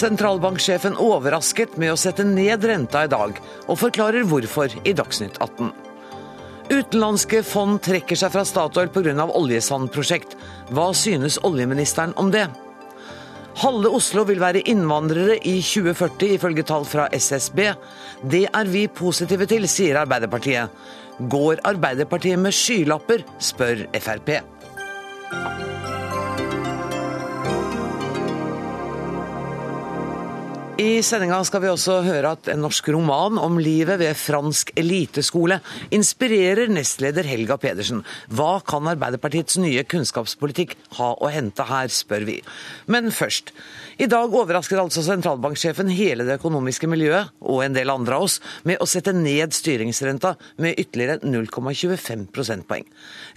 Sentralbanksjefen overrasket med å sette ned renta i dag, og forklarer hvorfor i Dagsnytt 18. Utenlandske fond trekker seg fra Statoil pga. oljesandprosjekt. Hva synes oljeministeren om det? Halve Oslo vil være innvandrere i 2040, ifølge tall fra SSB. Det er vi positive til, sier Arbeiderpartiet. Går Arbeiderpartiet med skylapper, spør Frp. I sendinga skal vi også høre at en norsk roman om livet ved fransk eliteskole inspirerer nestleder Helga Pedersen. Hva kan Arbeiderpartiets nye kunnskapspolitikk ha å hente her, spør vi. Men først. I dag overrasker altså sentralbanksjefen hele det økonomiske miljøet, og en del andre av oss, med å sette ned styringsrenta med ytterligere 0,25 prosentpoeng.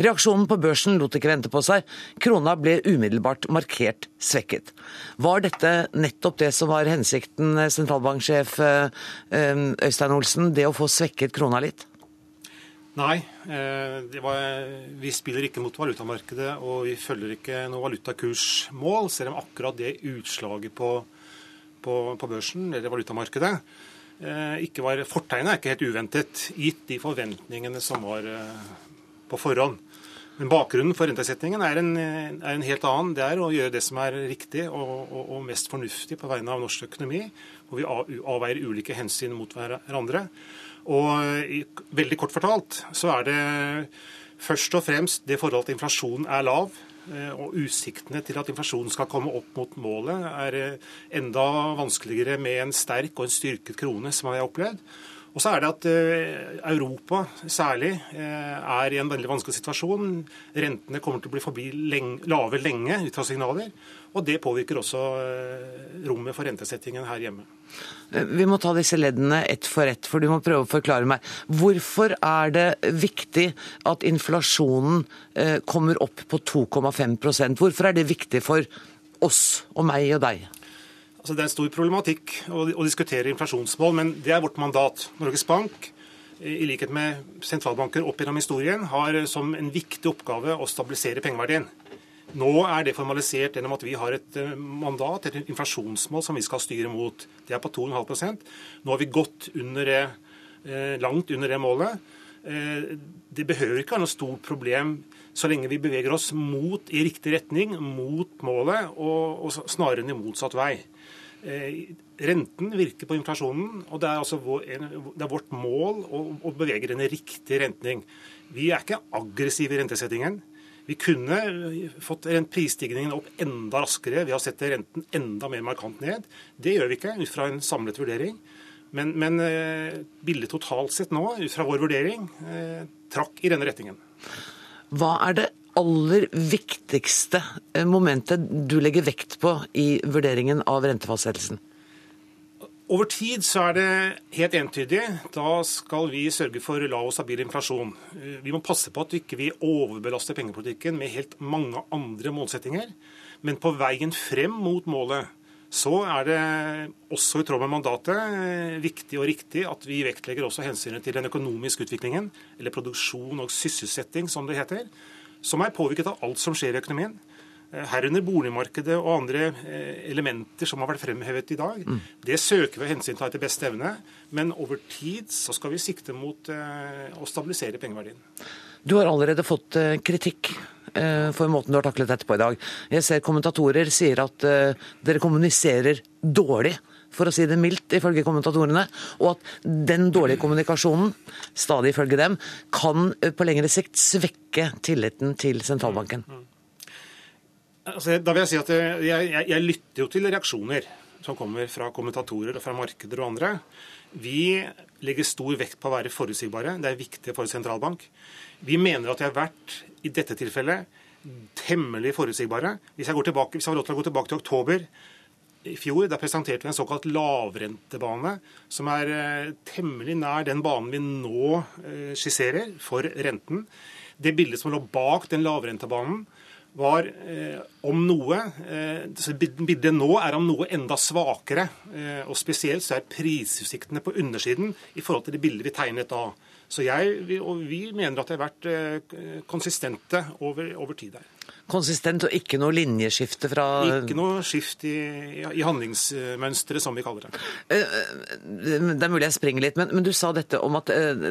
Reaksjonen på børsen lot ikke vente på seg. Krona ble umiddelbart markert svekket. Var dette nettopp det som var hensikten? sentralbanksjef eh, eh, Øystein Olsen, det å få svekket krona litt? Nei, var, vi spiller ikke mot valutamarkedet og vi følger ikke noe valutakursmål, selv om akkurat det utslaget på, på, på børsen, eller valutamarkedet, ikke var Fortegnet er ikke helt uventet, gitt de forventningene som var på forhånd. Men bakgrunnen for rentesettingen er en, er en, helt annen. Det er å gjøre det som er riktig og, og, og mest fornuftig på vegne av norsk økonomi, hvor vi avveier ulike hensyn mot hverandre. Og veldig kort fortalt så er det først og fremst det forhold at inflasjonen er lav. Eh, og utsiktene til at inflasjonen skal komme opp mot målet, er eh, enda vanskeligere med en sterk og en styrket krone, som vi har opplevd. Og så er det at eh, Europa særlig eh, er i en veldig vanskelig situasjon. Rentene kommer til å bli forbi lenge, lave lenge ut fra signaler. Og det påvirker også eh, rommet for rentesettingen her hjemme. Vi må ta disse leddene ett for ett, for du må prøve å forklare meg. Hvorfor er det viktig at inflasjonen kommer opp på 2,5% Hvorfor er det viktig for oss og meg og deg? Altså, det er en stor problematikk å, å, diskutere inflasjonsmål, men det er vårt mandat. Norges Bank, i likhet med sentralbanker opp gjennom historien, har som en viktig oppgave å stabilisere pengeverdien. Nå er det formalisert gjennom at vi har et eh, mandat, et inflasjonsmål som vi skal styre mot. Det er på 2,5% Nå har vi gått under det, eh, langt under det målet. Eh, det behøver ikke være noe stort problem så lenge vi beveger oss mot i riktig retning, mot målet, og, og snarere enn i motsatt vei. Renten virker på inflasjonen, og det er, altså vår, det er vårt mål å, å bevege den i riktig retning. Vi er ikke aggressive i rentesettingen. Vi kunne fått prisstigningen opp enda raskere Vi har sett renten enda mer markant ned. Det gjør vi ikke ut fra en samlet vurdering. Men, men eh, bildet totalt sett nå, ut fra vår vurdering, eh, trakk i denne retningen. Hva er det aller viktigste eh, momentet du legger vekt på i vurderingen av rentefastsettelsen? Over tid så er det helt entydig. Da skal vi sørge for lav og stabil inflasjon. Eh, vi må passe på at vi ikke overbelaster pengepolitikken med helt mange andre målsettinger. Men på veien frem mot målet så er det også i tråd med mandatet eh, viktig og riktig at vi vektlegger også hensynet til den økonomiske utviklingen, eller produksjon og sysselsetting, som det heter som er påvirket av alt som skjer i økonomien. Eh, herunder boligmarkedet og andre eh, elementer som har vært fremhevet i dag. Mm. Det søker vi hensyn til etter beste evne, men over tid så skal vi sikte mot eh, å stabilisere pengeverdien. Du har allerede fått kritikk for måten du har taklet dette på i dag. Jeg ser kommentatorer sier at dere kommuniserer dårlig for å si det mildt, ifølge kommentatorene. Og at den dårlige kommunikasjonen, stadig ifølge dem, kan på lengre sikt svekke tilliten til sentralbanken. Altså, da vil Jeg si at jeg, jeg, jeg lytter jo til reaksjoner som kommer fra kommentatorer og fra markeder og andre. Vi legger stor vekt på å være forutsigbare. Det er viktig for sentralbank. Vi mener at vi har vært, i dette tilfellet, temmelig forutsigbare. Hvis jeg, går tilbake, hvis jeg har råd til å gå tilbake til oktober, i fjor. Da presenterte vi en såkalt lavrentebane, som er eh, temmelig nær den banen vi nå eh, skisserer for renten. Det bildet som lå bak den lavrentebanen, var eh, om noe eh, Bildet nå er om noe enda svakere. Eh, og Spesielt så er prisutsiktene på undersiden i forhold til det bildet vi tegnet da. Så jeg, og vi mener at det har vært eh, konsistente over, over tid her konsistent og ikke noe linjeskifte fra Ikke noe skift i, i handlingsmønsteret, som vi kaller det. Eh, eh, det er mulig jeg springer litt, men, men du sa dette om at uh,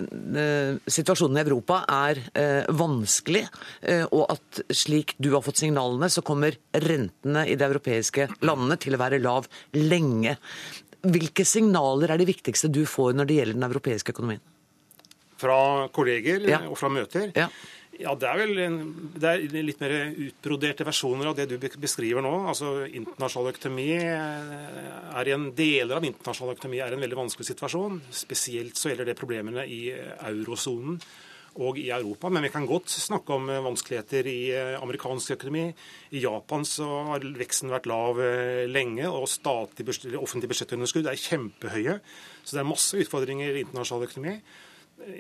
situasjonen i Europa er uh, vanskelig, uh, og at slik du har fått signalene, så kommer rentene i de europeiske landene til å være lav lenge. Hvilke signaler er de viktigste du får når det gjelder den europeiske økonomien? Fra kolleger ja. og fra møter? Ja. Ja, Det er vel det er litt mer utbroderte versjoner av det du beskriver nå. Altså, internasjonal økonomi eh, er i en Deler av internasjonal økonomi er en veldig vanskelig situasjon. Spesielt så gjelder det problemene i eurosonen og i Europa. Men vi kan godt snakke om vanskeligheter i eh, amerikansk økonomi. I Japan så har veksten vært lav eh, lenge, og statlig offentlig budsjettunderskudd er kjempehøye. Så det er masse utfordringer i internasjonal økonomi.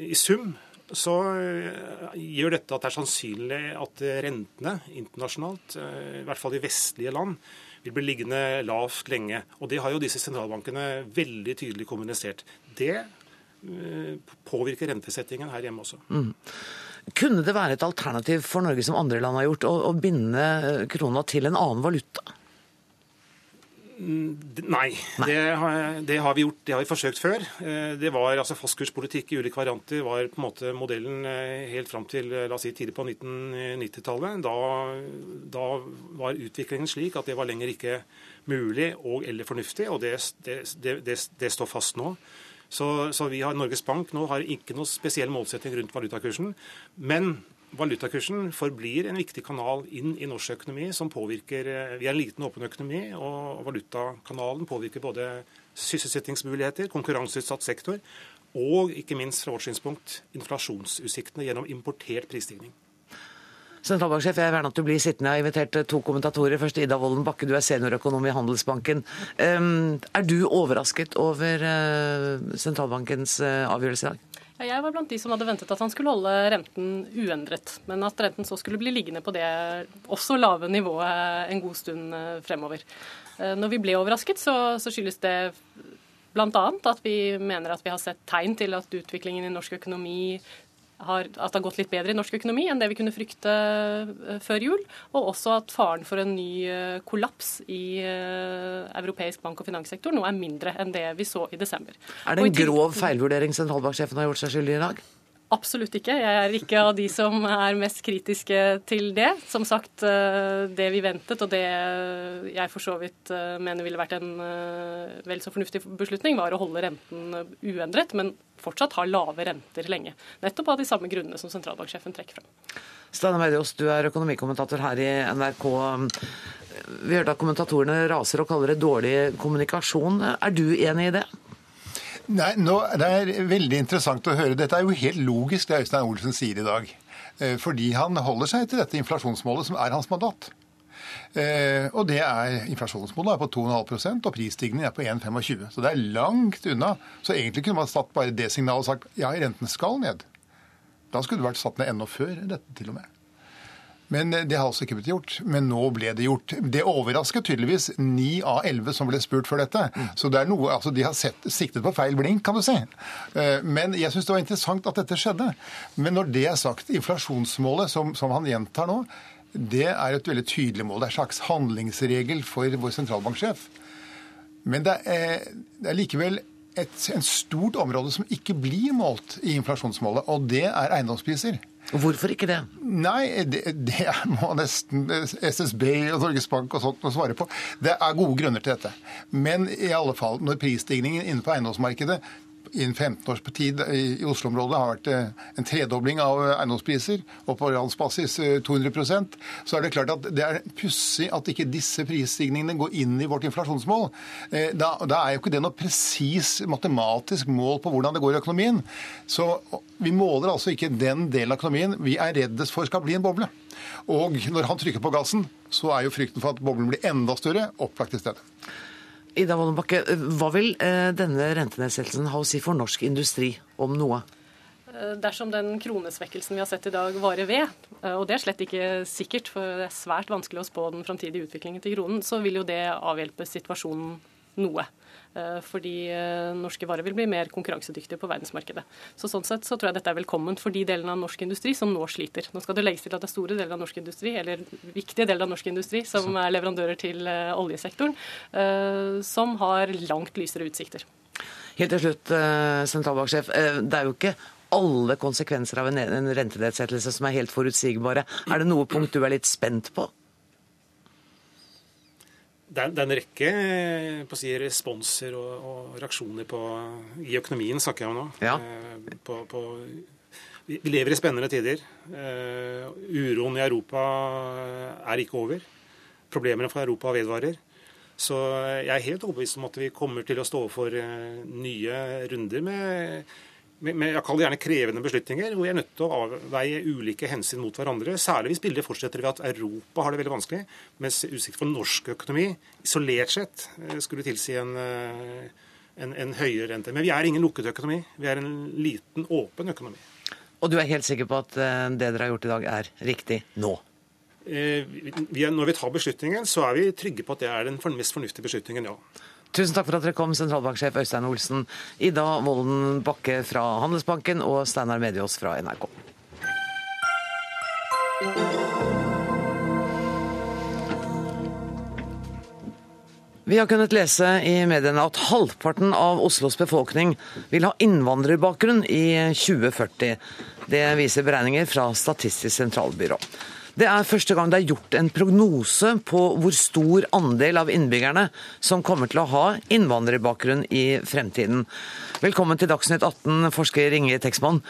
I sum så eh, gjør dette at det er sannsynlig at rentene internasjonalt, eh, i hvert fall i vestlige land, vil bli liggende lavt lenge. Og det har jo disse sentralbankene veldig tydelig kommunisert. Det eh, påvirker rentesettingen her hjemme også. Mm. Kunne det være et alternativ for Norge, som andre land har gjort, å, å binde krona til en annen valuta? Mm, nei, Nei. Det, har, det, har, vi gjort, det har vi forsøkt før. Eh, det var altså Fastkurspolitikk i ulike varianter var på en måte modellen eh, helt fram til eh, la oss si, tidlig på 1990-tallet. Da, da, var utviklingen slik at det var lenger ikke mulig og eller fornuftig, og det, det, det står fast nå. Så, så, vi har Norges Bank nå har ikke noe spesiell målsetting rundt valutakursen. Men Valutakursen forblir en viktig kanal inn i norsk økonomi, som påvirker eh, Vi er en liten, åpen økonomi, og valutakanalen påvirker både sysselsettingsmuligheter, konkurranseutsatt sektor, og ikke minst fra vårt synspunkt inflasjonsutsiktene gjennom importert prisstigning. Sentralbanksjef, jeg gjerne at du blir sittende. Jeg har invitert eh, to kommentatorer. Først Ida Wolden Bakke, du er seniorøkonom i Handelsbanken. Um, er du overrasket over uh, sentralbankens avgjørelse i dag? Jeg var blant de som hadde ventet at han skulle holde renten uendret, men at renten så skulle bli liggende på det også lave nivået en god stund eh, fremover. Eh, når vi ble overrasket, så, så skyldes det bl.a. at vi mener at vi har sett tegn til at utviklingen i norsk økonomi har, at det har gått litt bedre i norsk økonomi enn det vi kunne frykte uh, før jul. Og også at faren for en ny uh, kollaps i uh, europeisk bank- og finanssektor nå er mindre enn det vi så i desember. Er det en grov feilvurdering sentralbanksjefen har gjort seg skyldig i dag? Absolutt ikke. Jeg er ikke av de som er mest kritiske til det. Som sagt, det vi ventet, og det jeg for så vidt mener ville vært en vel så fornuftig beslutning, var å holde renten uendret. men fortsatt ha lave renter lenge. Nettopp av de samme grunnene som sentralbanksjefen trekker frem. Steinar Medios, du er økonomikommentator her i NRK. Vi hørte at kommentatorene raser og kaller det dårlig kommunikasjon. Er du enig i det? Nei, nå, Det er veldig interessant å høre. Dette er jo helt logisk det Øystein Olsen sier i dag. Eh, fordi han holder seg til dette inflasjonsmålet som er hans mandat. Eh, og det er Inflasjonsmålet er på 2,5% og prisstigningen er på 1,25. Så det er langt unna. Så egentlig kunne man satt bare det signalet og sagt ja, renten skal ned. Da skulle det vært satt ned enda før dette, til og med. Men eh, det har altså ikke blitt gjort. Men nå ble det gjort. Det overrasket tydeligvis 9 av 11 som ble spurt før dette. Så det er noe, altså de har sett, siktet på feil blink, kan du si. Eh, men jeg syns det var interessant at dette skjedde. Men når det er sagt, inflasjonsmålet som, som han gjentar nå, det er et veldig tydelig mål. Det er en slags handlingsregel for vår sentralbanksjef. Men det er, det er likevel et en stort område som ikke blir målt i inflasjonsmålet, og det er eiendomspriser. Hvorfor ikke det? Nei, det, det må nesten SSB og Norges Bank og sånt svare på. Det er gode grunner til dette. Men i alle fall, når prisstigningen inne på eiendomsmarkedet innen 15 års tid i Oslo-området har vært eh, en tredobling av eiendomspriser, og på landsbasis 200 eh, så er det klart at det er pussig at ikke disse prisstigningene går inn i vårt inflasjonsmål. Eh, da, da er jo ikke det noe presis matematisk mål på hvordan det går i økonomien. Så vi måler altså ikke den delen av økonomien vi er reddest for skal bli en boble. Og når han trykker på gassen, så er jo frykten for at boblen blir enda større, opplagt i stede. Ida Wollenbakke, hva vil eh, denne rentenedsettelsen ha å si for norsk industri, om noe? Eh, dersom den kronesvekkelsen vi har sett i dag varer ved, eh, og det er slett ikke sikkert, for det er svært vanskelig å spå den framtidige utviklingen til kronen, så vil jo det avhjelpe situasjonen noe. Eh, fordi eh, norske varer vil bli mer konkurransedyktige på verdensmarkedet. Så Sånn sett så tror jeg dette er velkomment for de delene av norsk industri som nå sliter. Nå skal det legges til at det er store deler av norsk industri, eller viktige deler av norsk industri, som er leverandører til eh, oljesektoren, som har langt lysere utsikter. Helt til slutt, sentralbanksjef. Det er jo ikke alle konsekvenser av en rentenedsettelse som er helt forutsigbare. Er det noe punkt du er litt spent på? Det er, en rekke på å si, responser og, og, reaksjoner på, i økonomien, snakker jeg om nå. Ja. Eh, på, på, vi, lever i spennende tider. Uh, uroen i Europa er ikke over. Problemene for Europa vedvarer. Så jeg er helt overbevist om at vi kommer til å stå for uh, nye runder med med, jeg kaller det gjerne krevende beslutninger, hvor vi er nødt til å avveie ulike hensyn mot hverandre. Særlig hvis bildet fortsetter ved at Europa har det veldig vanskelig, mens utsikt for norsk økonomi isolert sett eh, skulle tilsi en, eh, en, en høyere rente. Men vi er ingen lukket økonomi. Vi er en liten, åpen økonomi. Og du er helt sikker på at eh, det dere har gjort i dag, er riktig nå? Vi er, når vi tar beslutningen, så er vi trygge på at det er den mest fornuftige beslutningen, ja. Tusen takk for at dere kom, sentralbanksjef Øystein Olsen, Ida Volden Bakke fra Handelsbanken og Steinar Mediås fra NRK. Vi har kunnet lese i mediene at halvparten av Oslos befolkning vil ha innvandrerbakgrunn i 2040. Det viser beregninger fra Statistisk sentralbyrå. Det er første gang det er gjort en prognose på hvor stor andel av innbyggerne som kommer til å ha innvandrerbakgrunn i fremtiden. Velkommen til Dagsnytt 18, forsker Inge Texman.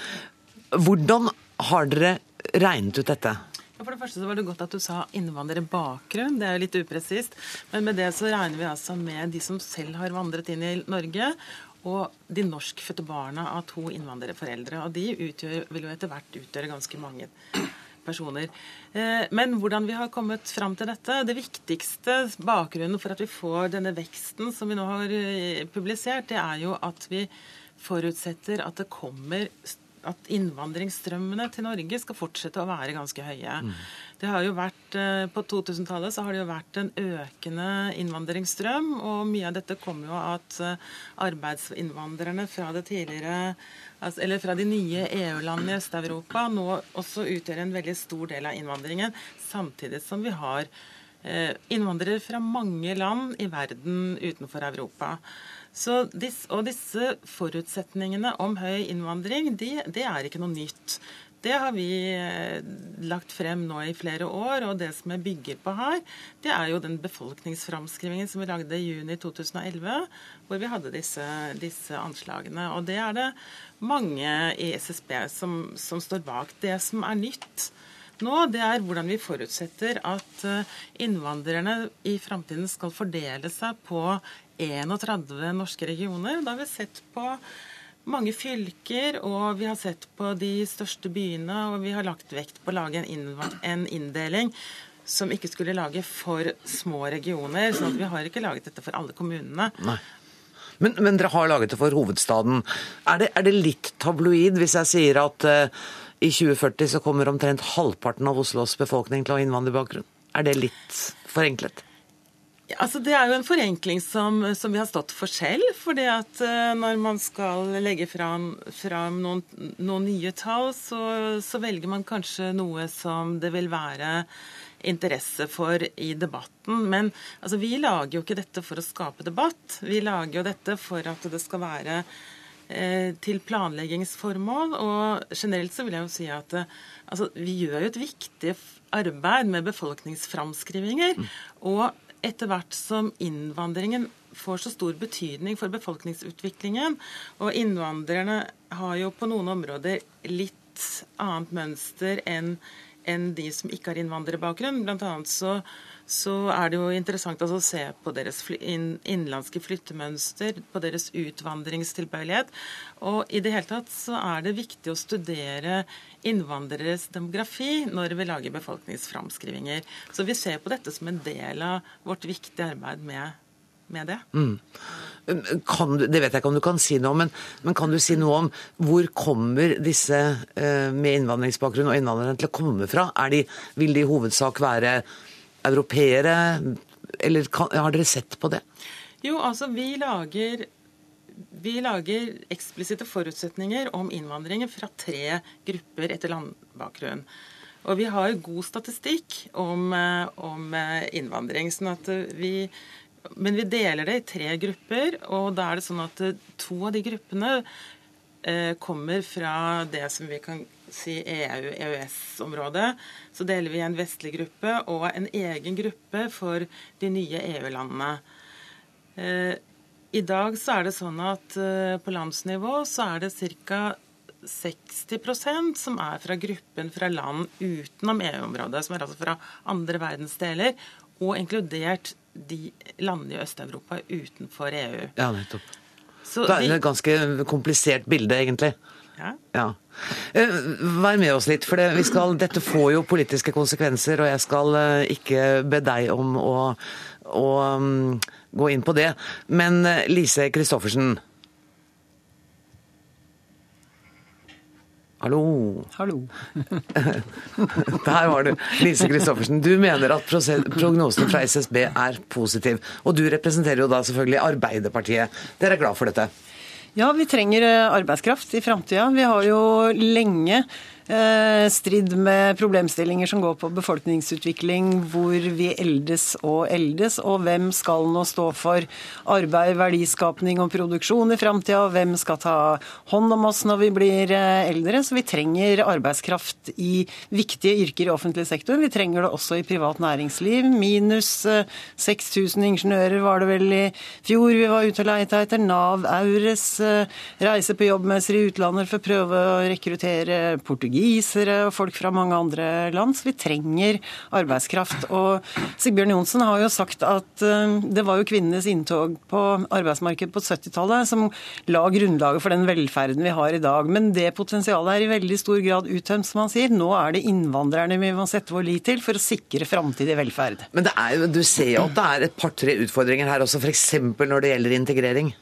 Hvordan har dere regnet ut dette? For det første så var det godt at du sa innvandrerbakgrunn. Det er jo litt upresist. Men med det så regner vi altså med de som selv har vandret inn i Norge, og de norskfødte barna av to innvandrerforeldre. Og de utgjør, vil jo etter hvert utgjøre ganske mange personer. Eh, men hvordan vi har kommet fram til dette Det viktigste bakgrunnen for at vi får denne veksten som vi nå har eh, publisert, det er jo at vi forutsetter at det kommer at innvandringsstrømmene til Norge skal fortsette å være ganske høye. Mm. Det har jo vært, eh, På 2000-tallet så har det jo vært en økende innvandringsstrøm. Og mye av dette kommer jo av at arbeidsinnvandrerne fra det tidligere altså, eller fra de nye EU-landene i Øst-Europa nå også utgjør en veldig stor del av innvandringen, samtidig som vi har eh, innvandrere fra mange land i verden utenfor Europa. Disse, og disse forutsetningene om høy innvandring, det er ikke noe nytt. Det har vi eh, lagt frem nå i flere år, og det som jeg bygger på her, det er jo den befolkningsframskrivingen som vi lagde i juni 2011, hvor vi hadde disse, disse anslagene. Og det er det mange i SSB som, som står bak. Det som er nytt nå, det er hvordan vi forutsetter at eh, innvandrerne i framtiden skal fordele seg på 31 norske regioner. Da har vi sett på mange fylker, og vi har sett på de største byene, og vi har lagt vekt på å lage en inndeling som ikke skulle lage for små regioner. sånn at vi har ikke laget dette for alle kommunene. Nei. Men, men dere har laget det for hovedstaden. Er det, er det litt tabloid hvis jeg sier at uh, i 2040 så kommer omtrent halvparten av Oslos befolkning til å ha innvandrerbakgrunn? Er det litt forenklet? Altså, det er jo en forenkling som, som vi har stått for selv. fordi at uh, når man skal legge fram, fram noen, noen, nye tall, så, så, velger man kanskje noe som det vil være interesse for i debatten. Men altså, vi lager jo ikke dette for å skape debatt. Vi lager jo dette for at det skal være uh, til planleggingsformål. Og generelt så vil jeg jo si at uh, altså, vi gjør jo et viktig arbeid med befolkningsframskrivinger. Mm. Og etter hvert som innvandringen får så stor betydning for befolkningsutviklingen, og innvandrerne har jo på noen områder litt annet mønster enn enn de som ikke har innvandrerbakgrunn. Blant annet så, så er det jo interessant å se på deres innenlandske flyttemønster, på deres utvandringstilbøyelighet. Og i det hele tatt så er det viktig å studere innvandreres demografi når vi lager befolkningsframskrivinger. Så vi ser på dette som en del av vårt viktige arbeid med, med det. Mm. Du, det vet jeg ikke om du kan si noe om, men, men, kan du si noe om hvor kommer disse eh, med innvandringsbakgrunn og innvandrerne til å komme fra? De, vil de i hovedsak være europeere, eller kan, har dere sett på det? Jo, altså vi lager vi lager eksplisitte forutsetninger om innvandringen fra tre grupper etter landbakgrunn. Og vi har god statistikk om, eh, om eh, innvandring. sånn at vi men vi deler det i tre grupper, og da er det sånn at to av de gruppene eh, kommer fra det som vi kan si EU-EØS-området. Så deler vi en vestlig gruppe og en egen gruppe for de nye EU-landene. Eh, I dag så er det sånn at eh, på landsnivå så er det ca. 60% som er fra gruppen fra land utenom EU-området, som er altså fra andre verdensdeler, og inkludert de landene i Øst-Europa utenfor EU. Ja, nettopp. Så det er et ganske komplisert bilde, egentlig. Ja. ja. Eh, vær med oss litt, for det, skal, dette får jo politiske konsekvenser, og jeg skal eh, ikke be deg om å, å um, gå inn på det. Men eh, Lise Christoffersen. Hallo. Hallo. Der var du. Lise Christoffersen, du mener at prognosen fra SSB er positiv. Og du representerer jo da selvfølgelig Arbeiderpartiet. Dere er glad for dette? Ja, vi trenger arbeidskraft i framtida. Vi har jo lenge Eh, strid med problemstillinger som går på befolkningsutvikling, hvor vi eldes og eldes, og hvem skal nå stå for arbeid, verdiskapning og produksjon i framtida, hvem skal ta hånd om oss når vi blir eh, eldre. Så vi trenger arbeidskraft i viktige yrker i offentlig sektor. Vi trenger det også i privat næringsliv. Minus 6000 eh, ingeniører var det vel i fjor vi var ute og leita etter. Nav, Eures, reise på jobbmesser i utlandet for å prøve å rekruttere portugisere portugisere og folk fra mange andre land. Så vi trenger arbeidskraft. Og Sigbjørn Johnsen har jo sagt at eh, det var jo kvinnenes inntog på arbeidsmarkedet på 70-tallet som la grunnlaget for den velferden vi har i dag. Men det potensialet er i veldig stor grad uttømt, som han sier. Nå er det innvandrerne vi må sette vår lit til for å sikre framtidig velferd. Men jo, du ser jo at det er et par-tre utfordringer her også, f.eks. når det gjelder integrering?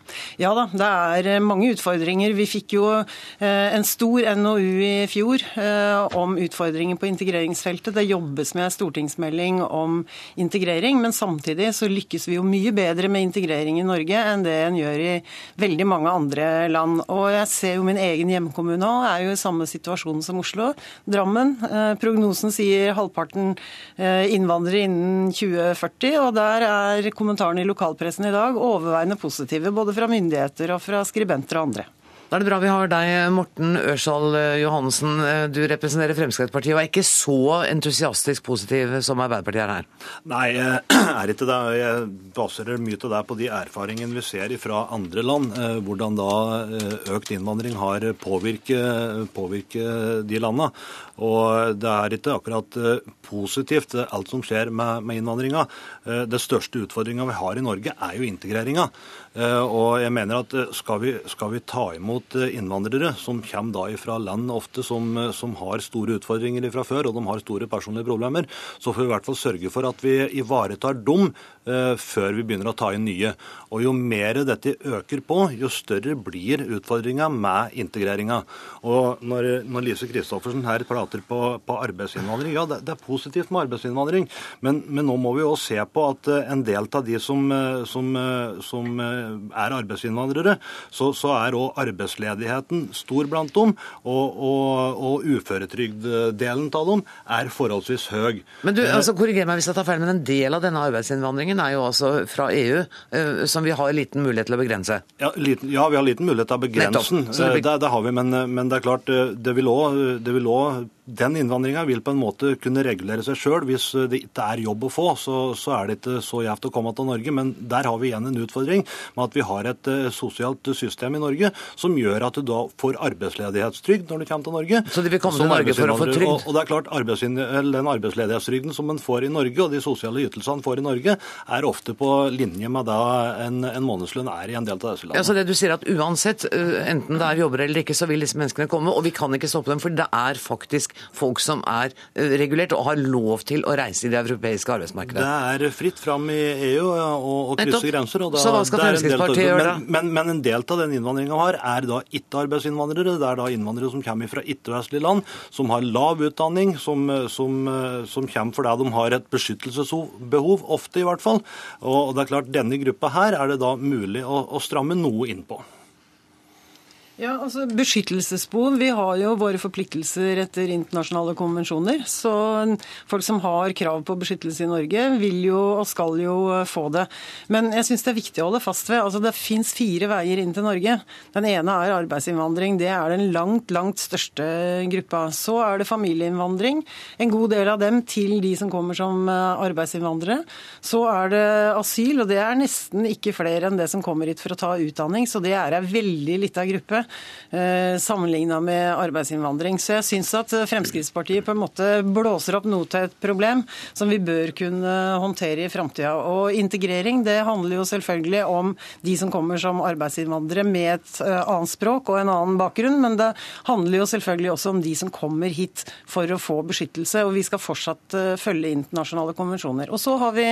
Ja da, det er mange utfordringer. Vi fikk jo eh, en stor NOU i fjor Eh, om utfordringer på integreringsfeltet. Det jobbes med stortingsmelding om integrering, men samtidig så lykkes vi jo mye bedre med integrering i Norge enn det en gjør i veldig mange andre land. Og jeg ser jo min egen hjemkommune òg, er jo i samme situasjon som Oslo. Drammen. Eh, prognosen sier halvparten eh, innvandrere innen 2040, og der er kommentarene i lokalpressen i dag overveiende positive, både fra myndigheter og fra skribenter og andre. Da er det bra vi har deg, Morten Ørsal Johannessen. Du representerer Fremskrittspartiet og er ikke så entusiastisk positiv som Arbeiderpartiet er her? Nei, jeg er ikke det. Jeg baserer mye av det på de erfaringene vi ser fra andre land. Eh, hvordan da eh, økt innvandring har påvirket, påvirket de landene. Og det er ikke akkurat eh, positivt, alt som skjer med, med innvandringa. Det største utfordringa vi har i Norge, er jo integreringa. Eh, og jeg mener at eh, skal vi, skal vi ta imot eh, innvandrere som kommer da fra land ofte som, som, har store utfordringer fra før, og de har store personlige problemer, så får vi i hvert fall sørge for at vi ivaretar dem før vi begynner å ta inn nye. Og Jo mer dette øker på, jo større blir utfordringa med integreringa. Og når, når Lise Christoffersen her prater på, på arbeidsinnvandring, ja det, det, er positivt med arbeidsinnvandring, men, men nå må vi jo se på at en del av de som, som, som er arbeidsinnvandrere, så, så er òg arbeidsledigheten stor blant dem. Og, og, og uføretrygddelen av dem er forholdsvis høy. Men du, altså, Korriger meg hvis jeg tar feil, men en del av denne arbeidsinnvandringen er jo altså fra EU, eh, som vi har liten mulighet til å begrense? Ja, liten, ja vi har liten mulighet til å begrense den. Det, det, det, har vi, men, men, det er klart, eh, det vil òg den innvandringa vil på en måte kunne regulere seg sjøl. Hvis det ikke er jobb å få, så, så er det ikke så gjevt å komme til Norge. Men der har vi igjen en utfordring med at vi har et uh, sosialt system i Norge som gjør at du da får arbeidsledighetstrygd når du kommer til Norge. Så de vil komme til Norge for å få trygd? Og, og, det er klart, Den arbeidsledighetstrygden som en får i Norge, og de sosiale ytelsene får i Norge, er ofte på linje med det en, en månedslønn er i en del av disse landene. Ja, så det du sier at Uansett, eh, enten det er jobber eller ikke, så vil disse menneskene komme, og vi kan ikke stoppe dem. For det er faktisk folk som er eh, regulert og har lov til å reise i det europeiske arbeidsmarkedet? Det er fritt fram i EU å krysse grenser. Da, så hva skal Fremskrittspartiet gjøre da? Men, men, en del av den innvandringa har, er da ikke-arbeidsinnvandrere. Det er da innvandrere som kommer fra ikke-vestlige land, som har lav utdanning, som, som, som kommer fordi de har et beskyttelsesbehov, ofte i hvert fall. Og det er klart, Denne gruppa her er det da mulig å, å stramme noe inn på. Ja, altså Beskyttelsesbehov. Vi har jo våre forpliktelser etter internasjonale konvensjoner. Så folk som har krav på beskyttelse i Norge, vil jo og skal jo få det. Men jeg syns det er viktig å holde fast ved altså det fins fire veier inn til Norge. Den ene er arbeidsinnvandring. Det er den langt, langt største gruppa. Så er det familieinnvandring. En god del av dem til de som kommer som eh, arbeidsinnvandrere. Så er det asyl, og det er nesten ikke flere enn det som kommer hit for å ta utdanning. Så det er ei veldig lita gruppe eh, sammenligna med arbeidsinnvandring. Så jeg syns at Fremskrittspartiet på en måte blåser opp noe til et problem som vi bør kunne håndtere i framtida. Og integrering det handler jo selvfølgelig om de som kommer som arbeidsinnvandrere med et eh, annet språk og en annen bakgrunn, men det handler jo selvfølgelig også om de som kommer hit for å få beskyttelse. Og vi skal fortsatt eh, følge internasjonale konvensjoner. Og så har vi,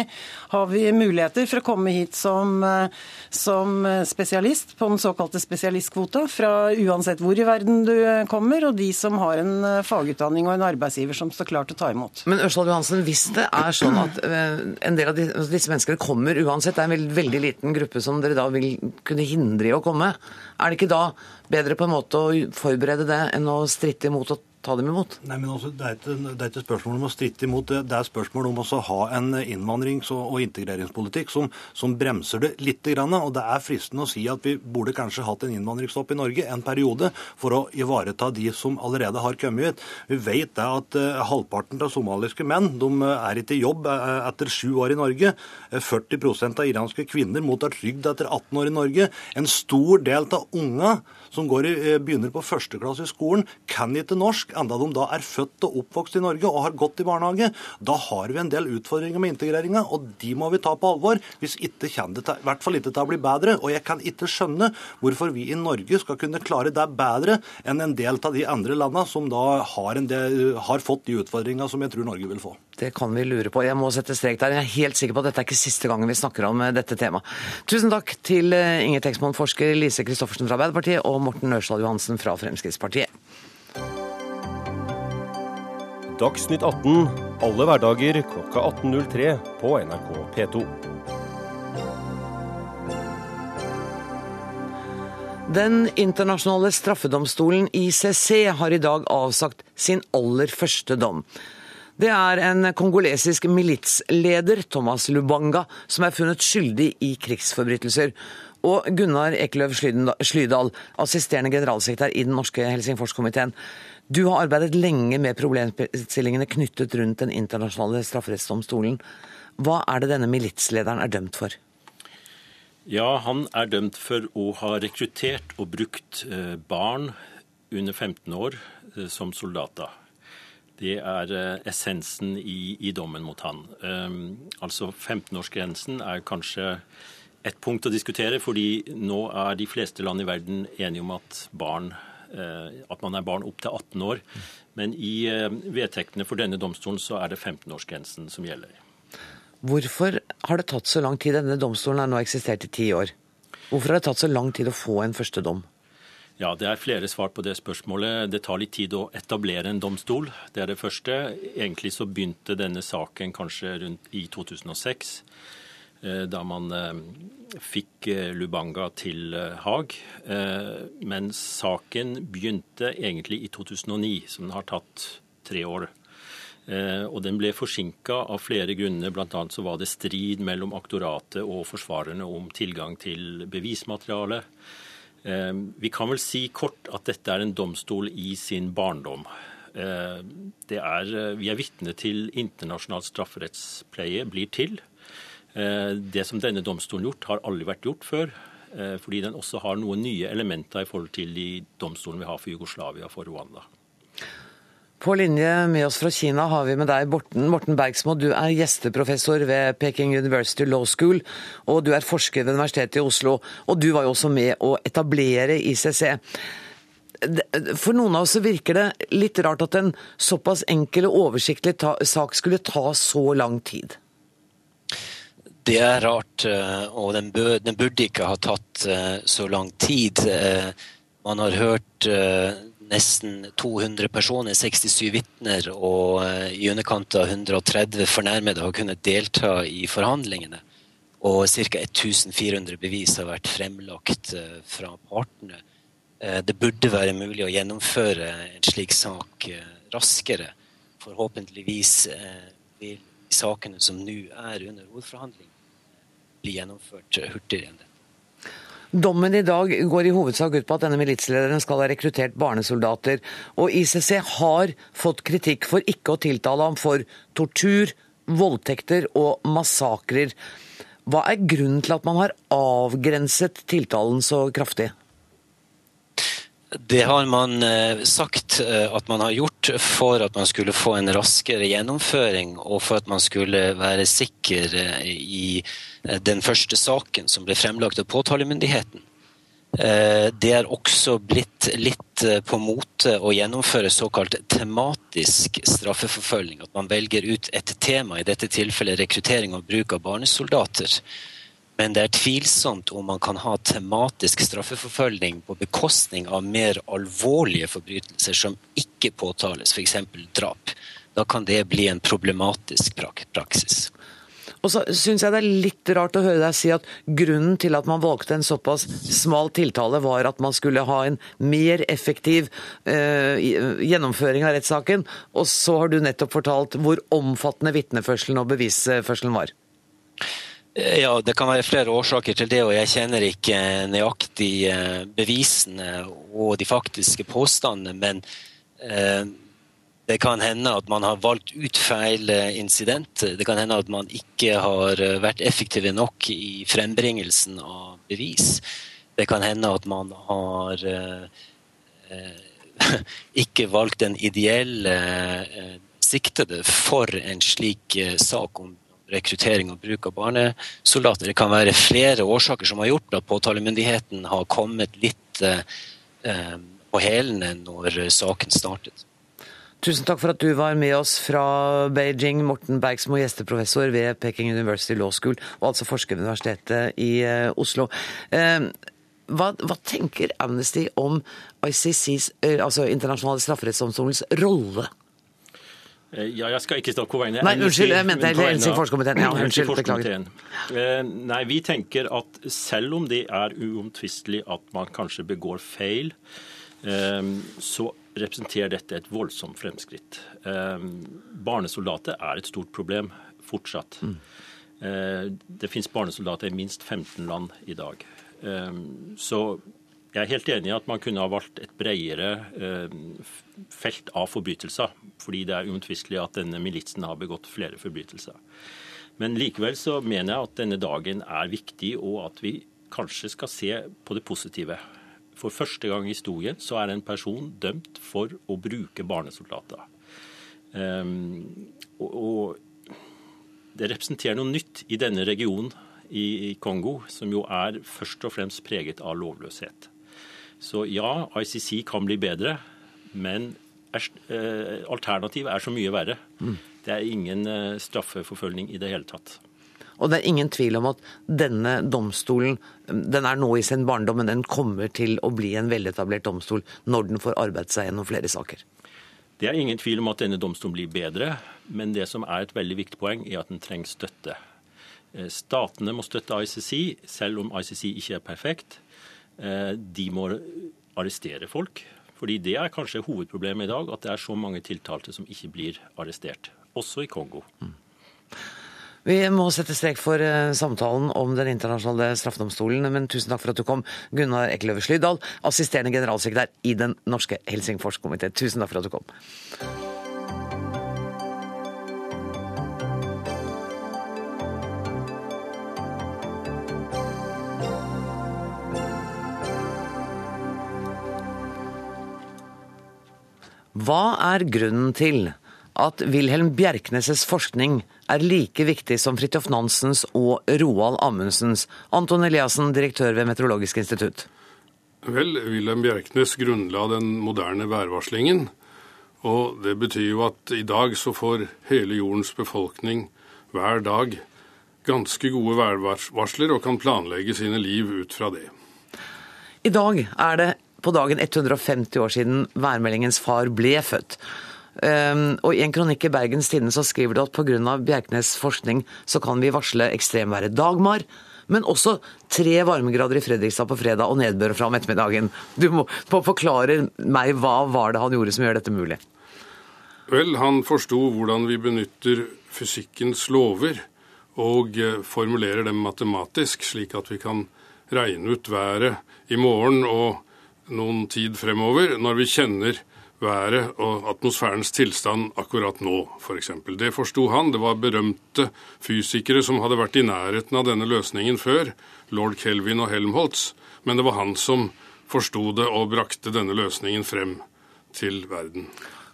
har vi muligheter for å komme hit som, eh, som spesialist på den såkalte spesialistkvota fra uansett hvor i verden du kommer, og de som har en eh, fagutdanning og en arbeidsgiver som står klar til å ta imot. Men Ørsal Johansen, hvis det er sånn at eh, en del av altså disse menneskene kommer uansett, det er en veldig, liten gruppe som dere da vil kunne hindre i å komme, er det ikke da bedre på en måte å forberede det enn å stritte imot å ta dem imot? Nei, men altså, det, er ikke, det ikke spørsmål om å stritte imot, det, det er spørsmål om å ha en innvandrings- og, integreringspolitikk som, som, bremser det litt. Grann, og Det er fristende å si at vi burde kanskje hatt en innvandringsstopp i Norge en periode for å ivareta de som allerede har kommet hit. Vi vet det at uh, halvparten av somaliske menn de er ikke i jobb uh, etter sju år i Norge. Uh, 40% av iranske kvinner mottar trygd etter 18 år i Norge. En stor del av unga som i, begynner på første klasse i skolen, kan ikke norsk enda de da er født og oppvokst i Norge og har gått i barnehage. Da har vi en del utfordringer med integreringa, og de må vi ta på alvor. Hvis ikke kommer det til, i hvert fall ikke til å bli bedre. Og jeg kan ikke skjønne hvorfor vi i Norge skal kunne klare det bedre enn en del av de andre landene som da har, del, har fått de utfordringene som jeg tror Norge vil få. Det kan vi lure på. Jeg må sette strek der. Jeg er helt sikker på at dette er ikke siste gangen vi snakker om eh, dette temaet. Tusen takk til eh, Inger Teksmoen, forsker Lise Christoffersen fra Arbeiderpartiet og Morten Ørsal Johansen fra Fremskrittspartiet. Dagsnytt 18 alle hverdager klokka 18.03 på NRK P2. Den internasjonale straffedomstolen ICC har i dag avsagt sin aller første dom. Det er en kongolesisk militsleder, Thomas Lubanga, som er funnet skyldig i krigsforbrytelser. Og Gunnar Ekeløv Slydal, assisterende generalsekretær i den norske Helsingforskomiteen. Du har arbeidet lenge med problemstillingene knyttet rundt den internasjonale strafferettsdomstolen. Hva er det denne militslederen er dømt for? Ja, Han er dømt for å ha rekruttert og brukt eh, barn under 15 år eh, som soldater. Det er eh, essensen i, i dommen mot han. Um, altså 15-årsgrensen er kanskje et punkt å diskutere, fordi nå er de fleste land i verden enige om at barn Eh, at man er barn opp til 18 år. Men i eh, vedtektene for denne domstolen så er det 15-årsgrensen som gjelder. Hvorfor har det tatt så lang tid? Denne domstolen har nå eksistert i ti år. Hvorfor har det tatt så lang tid å få en første dom? Ja, Det er flere svar på det spørsmålet. Det tar litt tid å etablere en domstol. Det er det første. Egentlig så begynte denne saken kanskje rundt i 2006. Eh, da man eh, fikk eh, Lubanga til Haag. Men saken begynte egentlig i 2009, så den har tatt tre år. Og den ble forsinka av flere grunner. Bl.a. så var det strid mellom aktoratet og forsvarerne om tilgang til bevismateriale. Vi kan vel si kort at dette er en domstol i sin barndom. Er, vi er vitne til internasjonal strafferettspleie blir til. Eh, det som denne domstolen gjort, har aldri vært gjort før. Eh, fordi den også har noen nye elementer i forhold til de domstolene vi har for Jugoslavia og for Rwanda. På linje med oss fra Kina har vi med deg Morten, Morten Bergsmo. Du er gjesteprofessor ved Peking University Law School, og du er forsker ved Universitetet i Oslo. Og du var jo også med å etablere ICC. For noen av oss virker det litt rart at en såpass enkel og oversiktlig sak skulle ta så lang tid. Det er rart, eh, og den, den burde ikke ha tatt eh, så lang tid. Eh, man har hørt nesten 200 personer, 67 vitner, og i underkant av 130 fornærmede har kunnet delta i forhandlingene. Og ca. 1400 bevis har vært fremlagt fra partene. Det burde være mulig å gjennomføre en slik sak raskere. Forhåpentligvis vil sakene som nå er under hovedforhandling, bli gjennomført hurtigere enn det. Dommen i dag går i hovedsak ut på at denne militslederen skal ha rekruttert barnesoldater. Og ICC har fått kritikk for ikke å tiltale ham for tortur, voldtekter og massakrer. Hva er grunnen til at man har avgrenset tiltalen så kraftig? Det har man eh, sagt eh, at man har gjort for at man skulle få en raskere gjennomføring, og for at man skulle være sikker eh, i den første saken som ble fremlagt av påtalemyndigheten. Det er også blitt litt på mote å gjennomføre såkalt tematisk straffeforfølging. At man velger ut et tema, i dette tilfellet rekruttering og bruk av barnesoldater. Men det er tvilsomt om man kan ha tematisk straffeforfølging på bekostning av mer alvorlige forbrytelser som ikke påtales, f.eks. drap. Da kan det bli en problematisk praksis. Og så syns jeg det er litt rart å høre deg si at grunnen til at man valgte en såpass smal tiltale, var at man skulle ha en mer effektiv eh, gjennomføring av rettssaken. Og så har du nettopp fortalt hvor omfattende vitneførselen og bevisførselen var. Ja, Det kan være flere årsaker til det, og jeg kjenner ikke nøyaktig eh, bevisene og de faktiske påstandene. Men eh, det kan hende at man har valgt ut feil eh, incident. Det kan hende at man ikke har vært effektive nok i frembringelsen av bevis. Det kan hende at man har ikke valgt den ideelle siktede for en slik sak om rekruttering og bruk av barnesoldater. Det kan være flere årsaker som har gjort at påtalemyndigheten har kommet litt eh, eh, på hælene når saken startet. Tusen takk for at du var med oss fra Beijing, Morten Bergsmo, gjesteprofessor ved Peking University Law School, og altså forsker ved Universitetet i eh, Oslo. Eh, hva, hva, tenker Amnesty om ICCs, eh, altså Internasjonale strafferettsdomstolens, rolle ja, jeg skal ikke snakke på vegne Nei, unnskyld, jeg mente Helsingforskomiteen. Ja, unnskyld, beklager. Nei, vi tenker at selv om det er uomtvistelig at man kanskje begår feil, så representerer dette et voldsomt fremskritt. Barnesoldater er et stort problem fortsatt. Mm. Det finnes barnesoldater i minst 15 land i dag. Så jeg er helt enig i at man kunne ha valgt et bredere eh, felt av forbrytelser, fordi det er uomtvistelig at denne militsen har begått flere forbrytelser. Men likevel så mener jeg at denne dagen er viktig, og at vi kanskje skal se på det positive. For første gang i historien så er en person dømt for å bruke barnesoldater. Um, og, og det representerer noe nytt i denne regionen i Kongo, som jo er først og fremst preget av lovløshet. Så ja, ICC kan bli bedre, men eh, alternativet er så mye verre. Mm. Det er ingen eh, straffeforfølgning i det hele tatt. Og det er ingen tvil om at denne domstolen den er nå i sin barndom, men den kommer til å bli en veletablert domstol når den får arbeidet seg gjennom flere saker. Det er ingen tvil om at denne domstolen blir bedre, men det som er et veldig viktig poeng, er at den trenger støtte. Eh, statene må støtte ICC, selv om ICC ikke er perfekt. Eh, de må arrestere folk. Fordi det er kanskje hovedproblemet i dag, at det er så mange tiltalte som ikke blir arrestert. Også i Kongo. Mm. Vi må sette strek for eh, samtalen om Den internasjonale straffedomstolen, men tusen takk for at du kom, Gunnar Ekløve Slydal, assisterende generalsekretær i Den norske Helsingforskomité. Tusen takk for at du kom. Hva er grunnen til at Wilhelm Bjerknes' forskning er like viktig som Fridtjof Nansens og Roald Amundsens? Anton Eliassen, direktør ved Meteorologisk institutt. Vel, Wilhelm Bjerknes grunnla den moderne værvarslingen. Og det betyr jo at i dag så får hele jordens befolkning hver dag ganske gode værvarsler og kan planlegge sine liv ut fra det. I dag er det på dagen 150 år siden værmeldingens far ble født. Um, og I en kronikk i Bergens Tidende så skriver du at pga. Bjerknes forskning så kan vi varsle ekstremværet Dagmar, men også tre varmegrader i Fredrikstad på fredag og nedbør fram ettermiddagen. Du må forklare meg hva var det han gjorde som gjør dette mulig? Vel, han forsto hvordan vi benytter fysikkens lover og eh, formulerer dem matematisk, slik at vi kan regne ut været i morgen og noen tid fremover, når vi kjenner været og atmosfærens tilstand akkurat nå, f.eks. For det forsto han. Det var berømte fysikere som hadde vært i nærheten av denne løsningen før, lord Kelvin og Helmholtz, men det var han som forsto det og brakte denne løsningen frem til verden.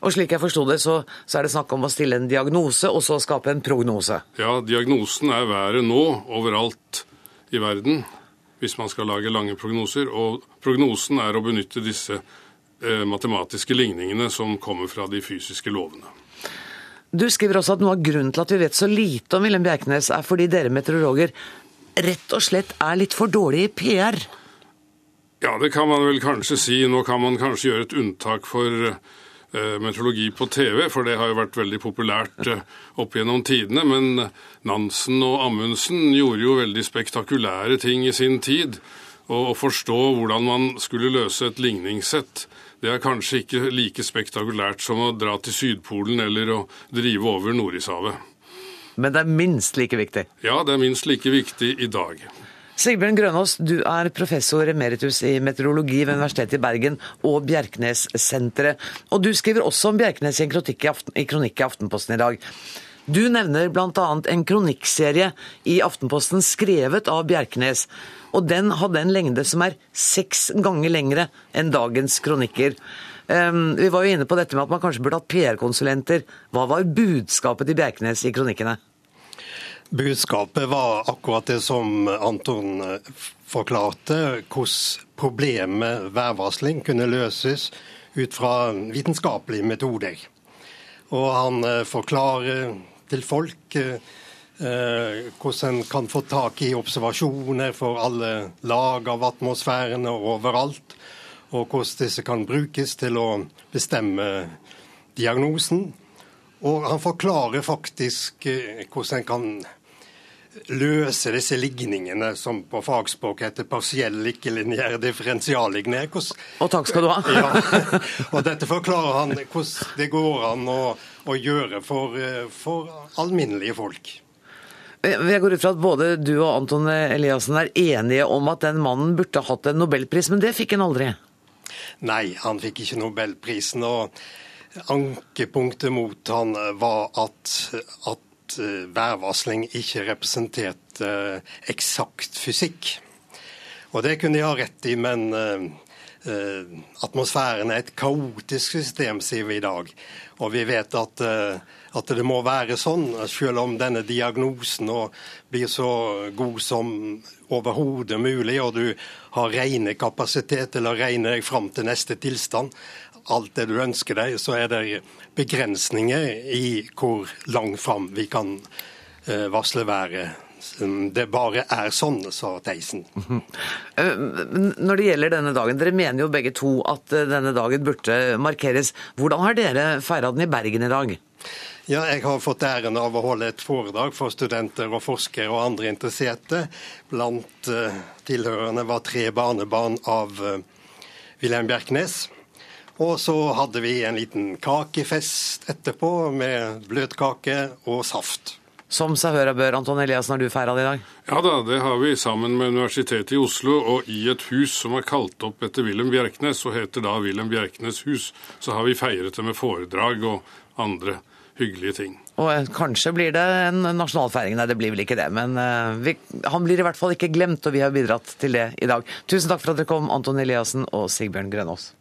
Og slik jeg forsto det, så, så, er det snakk om å stille en diagnose og så skape en prognose? Ja, diagnosen er været nå overalt i verden, hvis man skal lage lange prognoser. Og prognosen er å benytte disse matematiske ligningene som kommer fra de fysiske lovene. Du skriver også at noe av grunnen til at vi vet så lite om Wilhelm Bjerknes, er fordi dere meteorologer rett og slett er litt for dårlige i PR? Ja, det kan man vel kanskje si. Nå kan man kanskje gjøre et unntak for uh, meteorologi på TV, for det har jo vært veldig populært uh, opp gjennom tidene. Men Nansen og Amundsen gjorde jo veldig spektakulære ting i sin tid. Og å forstå hvordan man skulle løse et ligningssett det er kanskje ikke like spektakulært som å dra til Sydpolen eller å drive over Nordishavet. Men det er minst like viktig? Ja, det er minst like viktig i dag. Sigbjørn Grønås, du er professor emeritus i meteorologi ved Universitetet i Bergen og Bjerknessenteret. Og du skriver også om Bjerknes i en kronikk i, Aften, i, kronikk i Aftenposten i dag. Du nevner bl.a. en kronikkserie i Aftenposten skrevet av Bjerknes og den hadde en lengde som er seks ganger lengre enn dagens kronikker. Um, vi var jo inne på dette med at man kanskje burde hatt PR-konsulenter. Hva var budskapet til Bjerknes i kronikkene? Budskapet var akkurat det som Anton eh, forklarte, hvordan problemet værvarsling kunne løses ut fra vitenskapelige metoder. Og han eh, forklarer til folk Eh, hvordan en kan få tak i observasjoner for alle lag av atmosfærene overalt. Og hvordan disse kan brukes til å bestemme diagnosen. Og han forklarer faktisk eh, hvordan en kan løse disse ligningene som på fagspråk heter partiell ikke-lineær differensialligner. Og takk skal du ha. ja, og dette forklarer han hvordan det går an å, å gjøre for, eh, for alminnelige folk. Jeg går ut fra at både du og Anton Eliassen er enige om at den mannen burde hatt en nobelpris, men det fikk han aldri? Nei, han fikk ikke nobelprisen. og Ankepunktet mot han var at, at eh, værvarsling ikke representerte eh, eksakt fysikk. Og det kunne de ha rett i, men uh, atmosfæren er et kaotisk system, sier vi i dag. Og vi vet at uh, at det må være sånn, selv om denne diagnosen blir så god som overhodet mulig, og du har regnekapasitet til å regne deg fram til neste tilstand, alt det du ønsker deg, så er det begrensninger i hvor langt fram vi kan eh, varsle været. Det bare er sånn, sa Theisen. Eh, når det gjelder denne dagen, dere mener jo begge to at eh, denne dagen burde markeres. Hvordan har dere feira den i Bergen i dag? Ja, jeg har fått æren av å holde et foredrag for studenter og forskere og andre interesserte. Blant uh, tilhørerne var tre barnebarn av uh, Wilhelm Bjerknes. Og så hadde vi en liten kakefest etterpå med bløtkake og saft. Som seg hør og bør, Anton Eliassen, har du feira det i dag? Ja da, det har vi sammen med Universitetet i Oslo. Og i et hus som er kalt opp etter Wilhelm Bjerknes, og heter da Wilhelm Bjerknes hus, så har vi feiret det med foredrag og andre hyggelige ting. Og eh, kanskje blir det en nasjonalfeiring. Nei, det blir vel ikke det. Men uh, vi, han blir i hvert fall ikke glemt, og vi har bidratt til det i dag. Tusen takk for at dere kom, Anton Eliassen og Sigbjørn Grønås.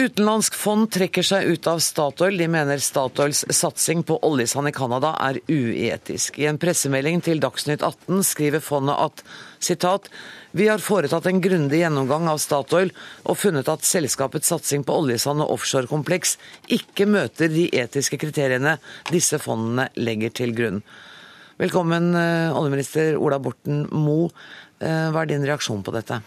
Utenlandsk fond trekker seg ut av Statoil. De mener Statoils satsing på oljesand i Canada er uetisk. I en pressemelding til Dagsnytt 18 skriver fondet at citat, vi har foretatt en grundig gjennomgang av Statoil og funnet at selskapets satsing på oljesand og offshorekompleks ikke møter de etiske kriteriene disse fondene legger til grunn. Velkommen, eh, oljeminister Ola Borten Moe. Eh, hva er din reaksjon på dette?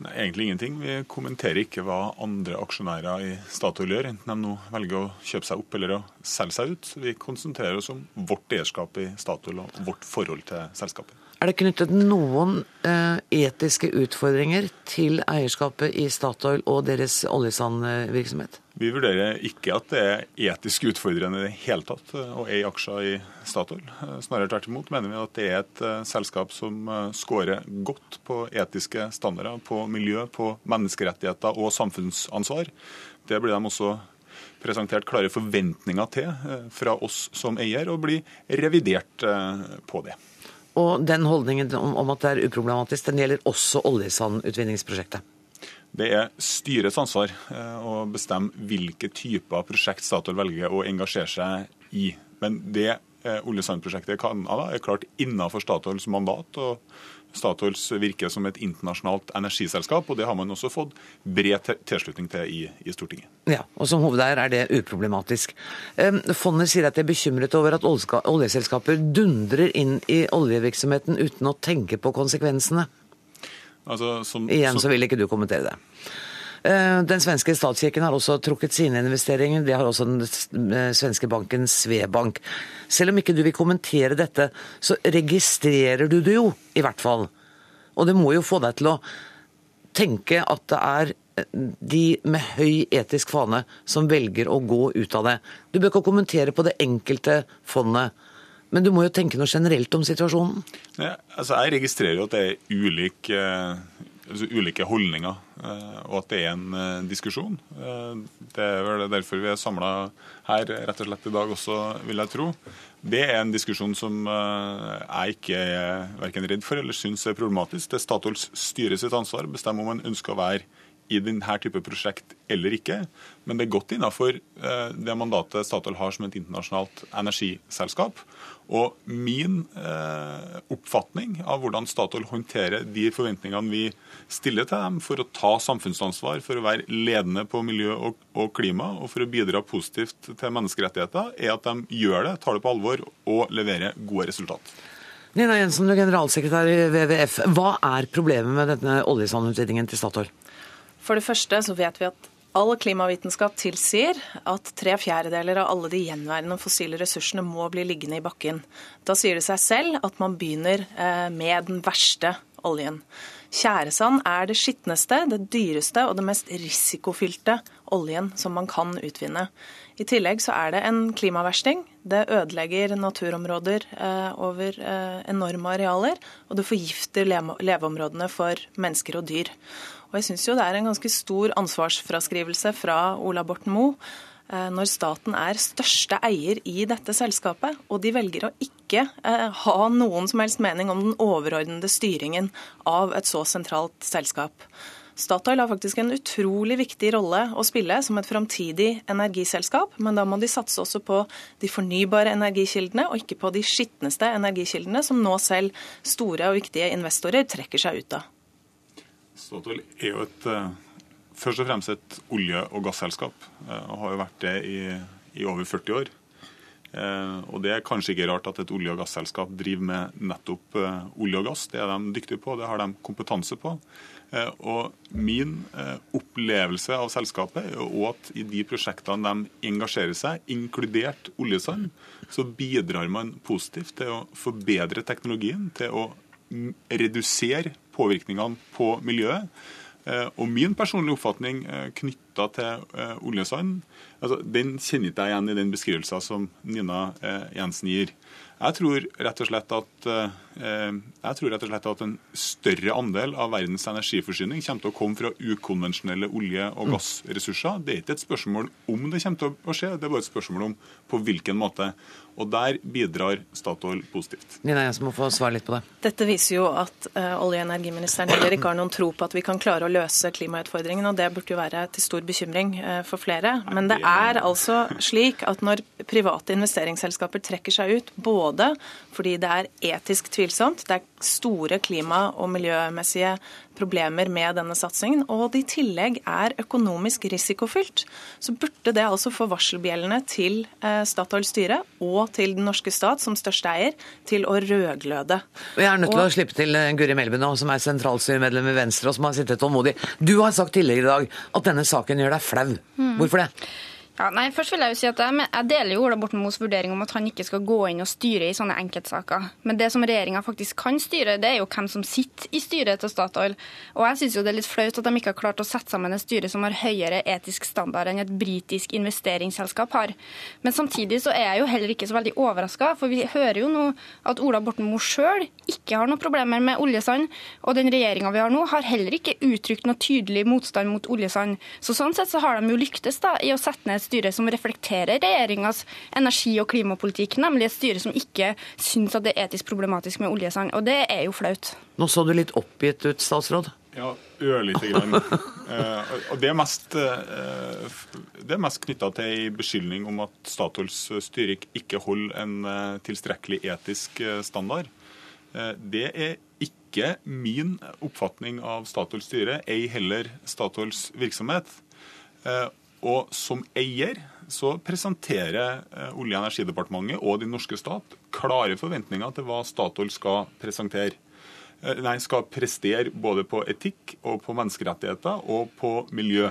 Nei, egentlig ingenting. Vi kommenterer ikke hva andre aksjonærer i Statoil gjør, enten de nå velger å kjøpe seg opp eller å selge seg ut. Vi konsentrerer oss om vårt eierskap i Statoil og vårt forhold til selskapet. Er det knyttet noen eh, etiske utfordringer til eierskapet i Statoil og deres oljesandvirksomhet? Vi vurderer ikke at det er etisk utfordrende i det hele tatt eh, å eie aksjer i Statoil. Eh, snarere tvert imot mener vi at det er et uh, selskap som scorer godt på etiske standarder, på miljø, på menneskerettigheter og samfunnsansvar. Det blir de også presentert klare forventninger til fra oss som eier, og blir revidert på det. Og den holdningen om at det er uproblematisk, den gjelder også oljesandutvinningsprosjektet? Det er styrets ansvar eh, å bestemme hvilke typer prosjekt Statoil velger å engasjere seg i. Men det eh, oljesandprosjektet i Canada er klart innenfor Statoils mandat. og Statoils virker som et internasjonalt energiselskap, og det har man også fått bred tilslutning til i, i, Stortinget. Ja, og Som hovedeier er det uproblematisk. Fondet sier at de er bekymret over at oljeselskaper dundrer inn i oljevirksomheten uten å tenke på konsekvensene. Altså, som, Igjen så vil ikke du kommentere det. Eh, den svenske statskirken har også trukket sine investeringer. Det har også den eh, svenske banken Svebank. Selv om ikke du vil kommentere dette, så registrerer du det jo, i hvert fall. Og det må jo få deg til å tenke at det er eh, de med høy etisk fane som velger å gå ut av det. Du bør ikke kommentere på det enkelte fondet. Men du må jo tenke noe generelt om situasjonen? Ja, altså jeg registrerer jo at det er ulik, altså ulike holdninger, eh, og at det er en eh, diskusjon. Eh, det er vel derfor vi er samla her rett og slett i dag også, vil jeg tro. Det er en diskusjon som jeg ikke er verken redd for eller syns er problematisk. Det er Statoils styre sitt ansvar å bestemme om man ønsker å være i denne type prosjekt eller ikke. Men det er godt innenfor det mandatet Statoil har som et internasjonalt energiselskap. Og min eh, oppfatning av hvordan Statoil håndterer de forventningene vi stiller til dem for å ta samfunnsansvar, for å være ledende på miljø og klima og for å bidra positivt til menneskerettigheter, er at de gjør det, tar det på alvor og leverer gode resultat. Nina Jensen, du er generalsekretær i WWF. Hva er problemet med denne oljesandutvinningen til Statoil? For det første så vet vi at All klimavitenskap tilsier at tre fjerdedeler av alle de gjenværende fossile ressursene må bli liggende i bakken. Da sier det seg selv at man begynner eh, med den verste oljen. Tjæresand er det skitneste, det dyreste og det mest risikofylte oljen som man kan utvinne. I tillegg så er det en klimaversting. Det ødelegger naturområder eh, over eh, enorme arealer, og det forgifter leveområdene for mennesker og dyr. Og jeg syns jo det er en ganske stor ansvarsfraskrivelse fra Ola Borten Moe eh, når staten er største eier i dette selskapet, og de velger å ikke eh, ha noen som helst mening om den overordnede styringen av et så sentralt selskap. Statoil har faktisk en utrolig viktig rolle å spille som et framtidig energiselskap, men da må de satse også på de fornybare energikildene, og ikke på de skitneste energikildene, som nå selv store og viktige investorer trekker seg ut av. Statoil er jo et, eh, først og fremst et olje- og gasselskap, eh, og har jo vært det i, i over 40 år. Eh, og Det er kanskje ikke rart at et olje- og gasselskap driver med nettopp olje og gass. Det er de dyktige på, det har de kompetanse på. Og Min opplevelse av selskapet er jo at i de prosjektene de engasjerer seg, inkludert oljesand, så bidrar man positivt til å forbedre teknologien, til å redusere påvirkningene på miljøet. Eh, og min personlige oppfatning eh, knytta til eh, oljesand, altså, den kjenner ikke jeg igjen i den beskrivelsen som Nina Jensen gir. Jeg tror rett og slett at, jeg tror rett og slett at en større andel av verdens energiforsyning kommer til å komme fra ukonvensjonelle olje- og mm. gassressurser. Det er ikke et spørsmål om det kommer til å skje, det er bare et spørsmål om på hvilken måte. Og der bidrar Statoil positivt. Nina Jensen må få svare litt på det. Dette viser jo at uh, olje- og energiministeren heller ikke har noen tro på at vi kan klare å løse klimautfordringen, og det burde jo være til stor stor bekymring uh, for flere. Men det er altså slik at når private investeringsselskaper trekker seg ut, både fordi det er etisk tvilsomt, det er store klima- og miljømessige problemer med denne satsingen, og det i tillegg er økonomisk risikofylt, så burde det altså få varselbjellene til eh, Statoils styre og til den norske stat som største eier til å rødgløde. Jeg er nødt til Og- å slippe til eh, Guri Melby nå, som er sentralstyremedlem i Venstre og som har sittet tålmodig. Du har sagt tidligere i dag at denne saken gjør deg flau. Mm. Hvorfor det? Ja, nei, først vil Jeg jo si at jeg, jeg deler jo Ola Borten Moes vurdering om at han ikke skal gå inn og styre i sånne enkeltsaker. Men det som regjeringa faktisk kan styre, det er jo hvem som sitter i styret til Statoil. Og jeg syns det er litt flaut at de ikke har klart å sette sammen et styre som har høyere etisk standard enn et britisk investeringsselskap har. Men samtidig så er jeg jo heller ikke så veldig overraska, for vi hører jo nå at Ola Borten Moe sjøl ikke har noen problemer med oljesand, og den regjeringa vi har nå, har heller ikke uttrykt noe tydelig motstand mot oljesand. Så sånn sett så har de jo lyktes da i å sette ned styre som reflekterer regjeringas energi- og klimapolitikk, nemlig et styre som ikke syns at det er etisk problematisk med oljesand. Og det er jo flaut. Nå så du litt oppgitt ut, statsråd. Ja, ørlite grann. Eh, og det er mest, eh, det er mest knytta til ei beskyldning om at Statoils styre ikke holder en eh, tilstrekkelig etisk eh, standard. Eh, det er ikke min oppfatning av Statoils styre, ei heller Statoils virksomhet. Og som eier så presenterer eh, Olje- og energidepartementet og den norske stat klare forventninger til hva Statoil skal presentere. Eh, Nei, skal prestere både på etikk og på menneskerettigheter og på miljø.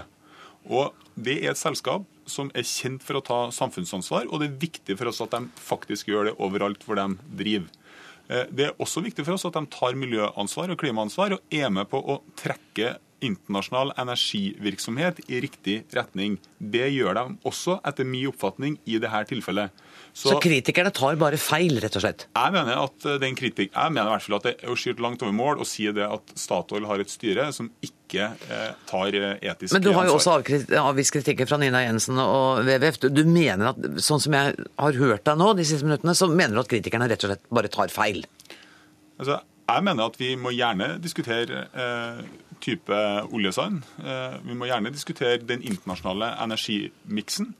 Og Det er et selskap som er kjent for å ta samfunnsansvar, og det er viktig for oss at de faktisk gjør det overalt hvor de driver. Eh, Det er også viktig for oss at de tar miljøansvar og klimaansvar og er med på å trekke internasjonal energivirksomhet i riktig retning. Det gjør de også, etter min oppfatning, i dette tilfellet. Så, kritikerne tar bare feil, rett og slett? Jeg mener at eh, den kritik, jeg mener i hvert fall at det er å skyte langt over mål å si det at Statoil har et styre som ikke eh, tar etiske ansvar. Men du har jo ansvar. også avvist kritikken fra Nina Jensen og WWF. Du- Du mener at, sånn som jeg har hørt deg nå de siste minuttene, så mener du at kritikerne rett og slett bare tar feil? Altså, jeg mener at vi må gjerne diskutere eh, type oljesand. Eh, vi må gjerne diskutere den internasjonale energimiksen.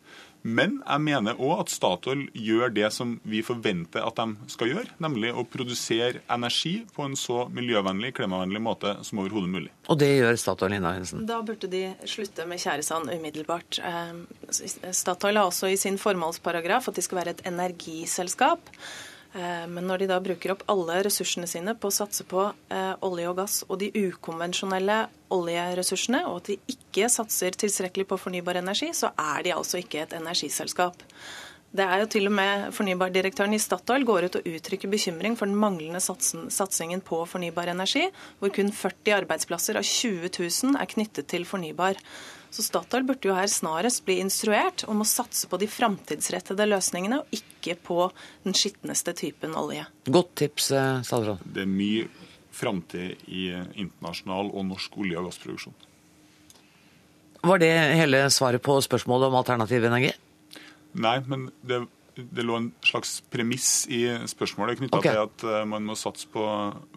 Men jeg mener òg at Statoil gjør det som vi forventer at de skal gjøre, nemlig å produsere energi på en så miljøvennlig, klimavennlig måte som overhodet mulig. Og det gjør Statoil, Nina Hensen? Da burde de slutte med tjæresand umiddelbart. Eh, Statoil har også i sin formålsparagraf at de skal være et energiselskap. Eh, Men når de da bruker opp alle ressursene sine på å satse på eh, olje og gass og de ukonvensjonelle oljeressursene, og at de ikke satser tilstrekkelig på fornybar energi, så er de altså ikke et energiselskap. Det er jo til og med Fornybardirektøren i Statoil går ut og uttrykker bekymring for den manglende satsingen på fornybar energi, hvor kun 40 arbeidsplasser av 20 000 er knyttet til fornybar. Så Statoil burde jo her snarest bli instruert om å satse på de framtidsrettede løsningene, og ikke på den skitneste typen olje. Godt tips, eh. Det er mye framtid i internasjonal og norsk olje- og gassproduksjon. Var det hele svaret på spørsmålet om alternativ energi? Nei, men det, det lå en slags premiss i spørsmålet knytta okay. til at eh, man må satse på,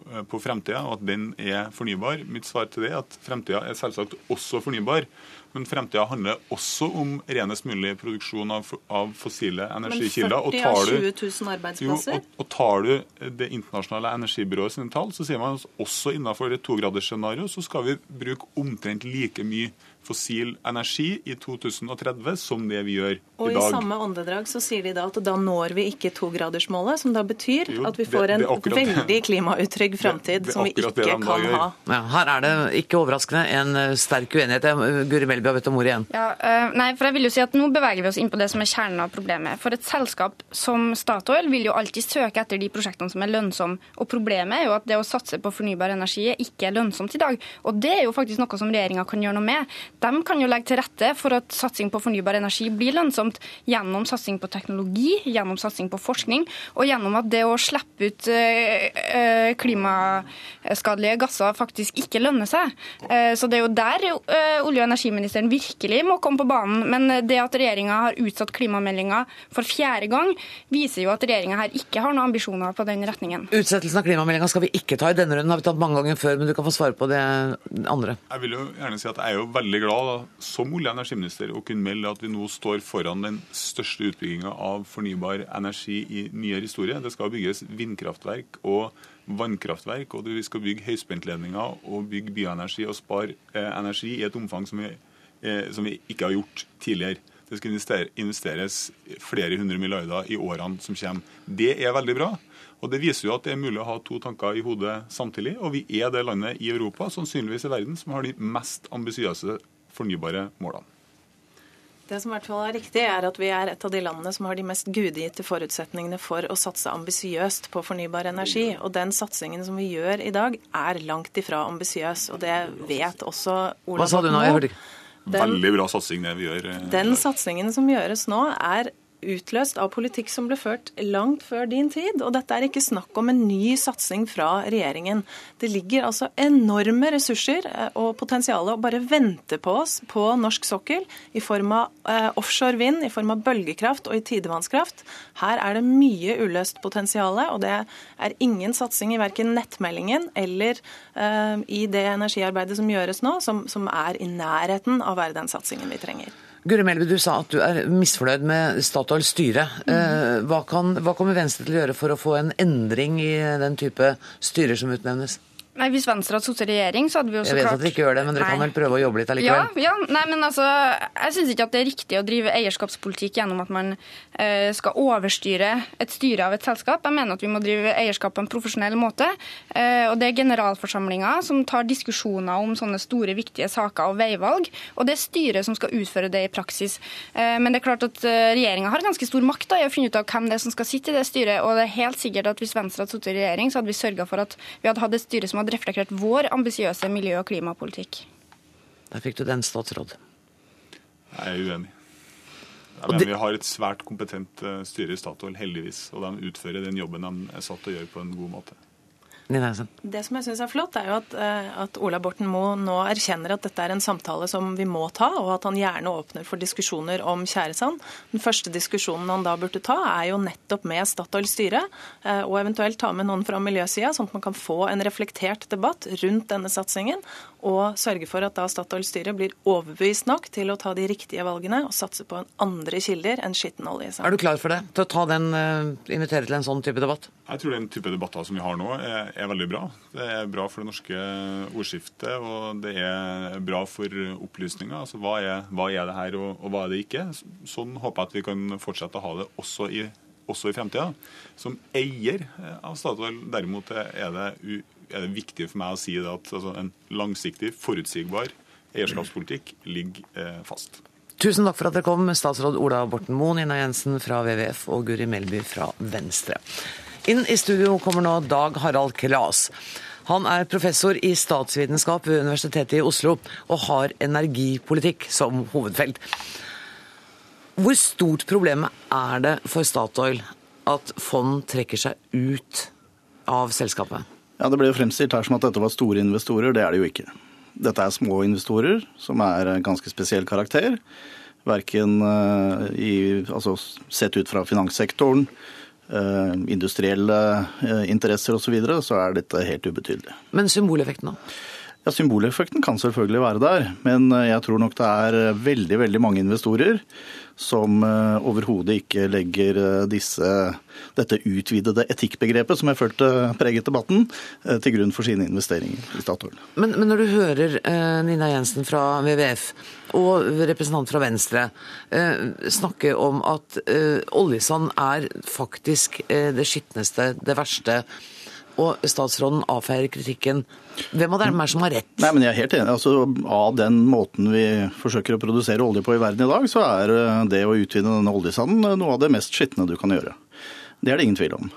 eh, på fremtida, og at den er fornybar. Mitt svar til det er at fremtida er selvsagt også fornybar. Men fremtida handler også om renest mulig produksjon av, av fossile energikilder. Men 40 av 20 000 arbeidsplasser? Jo, og, og tar du det internasjonale energibyrået sine tall, så sier man at også innenfor et togradersscenario så skal vi bruke omtrent like mye fossil energi i 2030 som det vi gjør Og i i samme åndedrag så sier de da at da når vi ikke togradersmålet, som da betyr Jo, at vi får en det det. veldig klimautrygg framtid som vi ikke kan ha. Ja, her er det ikke overraskende en eh, sterk uenighet. Eh, Guri Melby har bedt om ordet igjen. Ja, uh, nei, for jeg vil jo si at Nå beveger vi oss inn på det som er kjernen av problemet. For et selskap som Statoil vil jo alltid søke etter de prosjektene som er lønnsomme. Og problemet er jo at det å satse på fornybar energi ikke er lønnsomt i dag. Og det er jo faktisk noe som regjeringa kan gjøre noe med. De kan jo legge til rette for at satsing på fornybar energi blir lønnsomt gjennom satsing på teknologi, gjennom satsing på forskning, og gjennom at det å slippe ut øh, øh, klimaskadelige gasser faktisk ikke lønner seg. Eh, Så det er jo der olje- og energiministeren virkelig må komme på banen. Men det at regjeringa har utsatt klimameldinga for fjerde gang, viser jo at regjeringa her ikke har noen ambisjoner på den retningen. Utsettelsen av klimameldinga skal vi ikke ta i denne runden, har vi tatt mange ganger før, men du kan få svare på det andre. Jeg vil jo gjerne si at jeg er jo veldig glad da, som olje- og energiminister å kunne melde at vi nå står foran den største utbygginga av fornybar energi i nyere historie. Det skal bygges vindkraftverk og vannkraftverk, og vi skal bygge høyspentledninger og bygge bioenergi og spare eh, energi i et omfang som vi, eh, som vi ikke har gjort tidligere. Det skal investeres flere hundre milliarder i årene som kommer. Det er veldig bra. Og Det viser jo at det er mulig å ha to tanker i hodet samtidig. Og vi er det landet i Europa, sannsynligvis i verden, som har de mest ambisiøse fornybare målene. Det som i hvert fall er riktig, er at vi er et av de landene som har de mest gudegitte forutsetningene for å satse ambisiøst på fornybar energi. Og den satsingen som vi gjør i dag, er langt ifra ambisiøs. Og det vet også Ola Hva sa du nå? Jeg hørte ikke. Den- Veldig bra satsing det vi gjør. eh, Den satsingen som gjøres nå, er utløst av politikk som ble ført langt før din tid. Og dette er ikke snakk om en ny satsing fra regjeringen. Det ligger altså enorme ressurser eh, og potensial å bare vente på oss på norsk sokkel i form av eh, offshore vind, i form av bølgekraft og i tidevannskraft. Her er det mye uløst potensial, og det er ingen satsing i verken nettmeldingen eller eh, i det energiarbeidet som gjøres nå, som, som er i nærheten av å være den satsingen vi trenger. Guri Melby, du sa at du er misfornøyd med Statoils styre. Eh, Hva, kan, hva kommer Venstre til å gjøre for å få en endring i den type styrer som utnevnes? Nei, Hvis Venstre hadde sittet i regjering, så hadde vi jo så Jeg vet klart at dere ikke gjør det, men dere kan vel prøve å jobbe litt Ja, allikevel? ja, nei, men altså, Jeg syns ikke at det er riktig å drive eierskapspolitikk gjennom at man eh, skal overstyre et styre av et selskap. Jeg mener at vi må drive eierskap på en profesjonell måte. Eh, og Det er generalforsamlinga som tar diskusjoner om sånne store, viktige saker og veivalg. Og det er styret som skal utføre det i praksis. Eh, men det er klart at eh, regjeringa har ganske stor makt da, i å finne ut av hvem det er som skal sitte i det styret. Og det er helt sikkert at hvis Venstre hadde sittet i regjering, så hadde vi sørga for at vi hadde hatt et styre som hadde reflektert vår ambisiøse miljø- og klimapolitikk. Der fikk du den, statsråd. Jeg er uenig. Jeg mener det- Vi har et svært kompetent eh, styre i Statoil, heldigvis. Og de utfører den jobben de er satt til å gjøre på en god måte. Det som jeg synes er flott, er jo at, eh, at Ola Borten Moe nå erkjenner at dette er en samtale som vi må ta, og at han gjerne åpner for diskusjoner om tjæresand. Den første diskusjonen han da burde ta, er jo nettopp med Statoils styre, eh, og eventuelt ta med noen fra miljøsida, sånn at man kan få en reflektert debatt rundt denne satsingen, og sørge for at da Statoils styre blir overbevist nok til å ta de riktige valgene og satse på andre kilder enn skitten olje. Er du klar for det? Til å ta den, eh, invitere til en sånn type debatt? Jeg tror den type debatter som vi har nå, er, er veldig bra. Det er bra for det norske ordskiftet, og det er bra for opplysninga. Altså, hva, er, hva er det her, og, og hva er det ikke? Sånn håper jeg at vi kan fortsette å ha det også i, også i fremtida. Som eier av Statoil derimot er det, u, er det viktig for meg å si at altså, en langsiktig, forutsigbar eierskapspolitikk ligger eh, fast. Tusen takk for at dere kom, statsråd Ola Borten Moe, Nina Jensen fra WWF og Guri Melby fra Venstre. Inn i studio kommer nå Dag Harald Klas. Han er professor i statsvitenskap ved Universitetet i Oslo og har energipolitikk som hovedfelt. Hvor stort problemet er det for Statoil at fond trekker seg ut av selskapet? Ja, Det ble fremstilt her som at dette var store investorer. Det er det jo ikke. Dette er små investorer som er ganske spesiell karakter. Verken uh, i, altså, sett ut fra finanssektoren, uh, industrielle uh, interesser osv., så, videre, så er dette helt ubetydelig. Men symboleffekten, da? Ja, Symboleffekten kan selvfølgelig være der, men jeg tror nok det er veldig veldig mange investorer som overhodet ikke legger disse, dette utvidede etikkbegrepet, som jeg følte preget debatten, til grunn for sine investeringer i Statoil. Men, men når du hører eh, Nina Jensen fra WWF og representant fra Venstre eh, snakke om at eh, oljesand er faktisk eh, det skitneste, det verste, og statsråden avfeier kritikken, hvem av dem er som har rett? Nei, men jeg er helt enig. Altså, av den måten vi forsøker å produsere olje på i verden i dag, så er eh, det å utvinne denne oljesanden noe av det mest skitne du kan gjøre. Det er det ingen tvil om.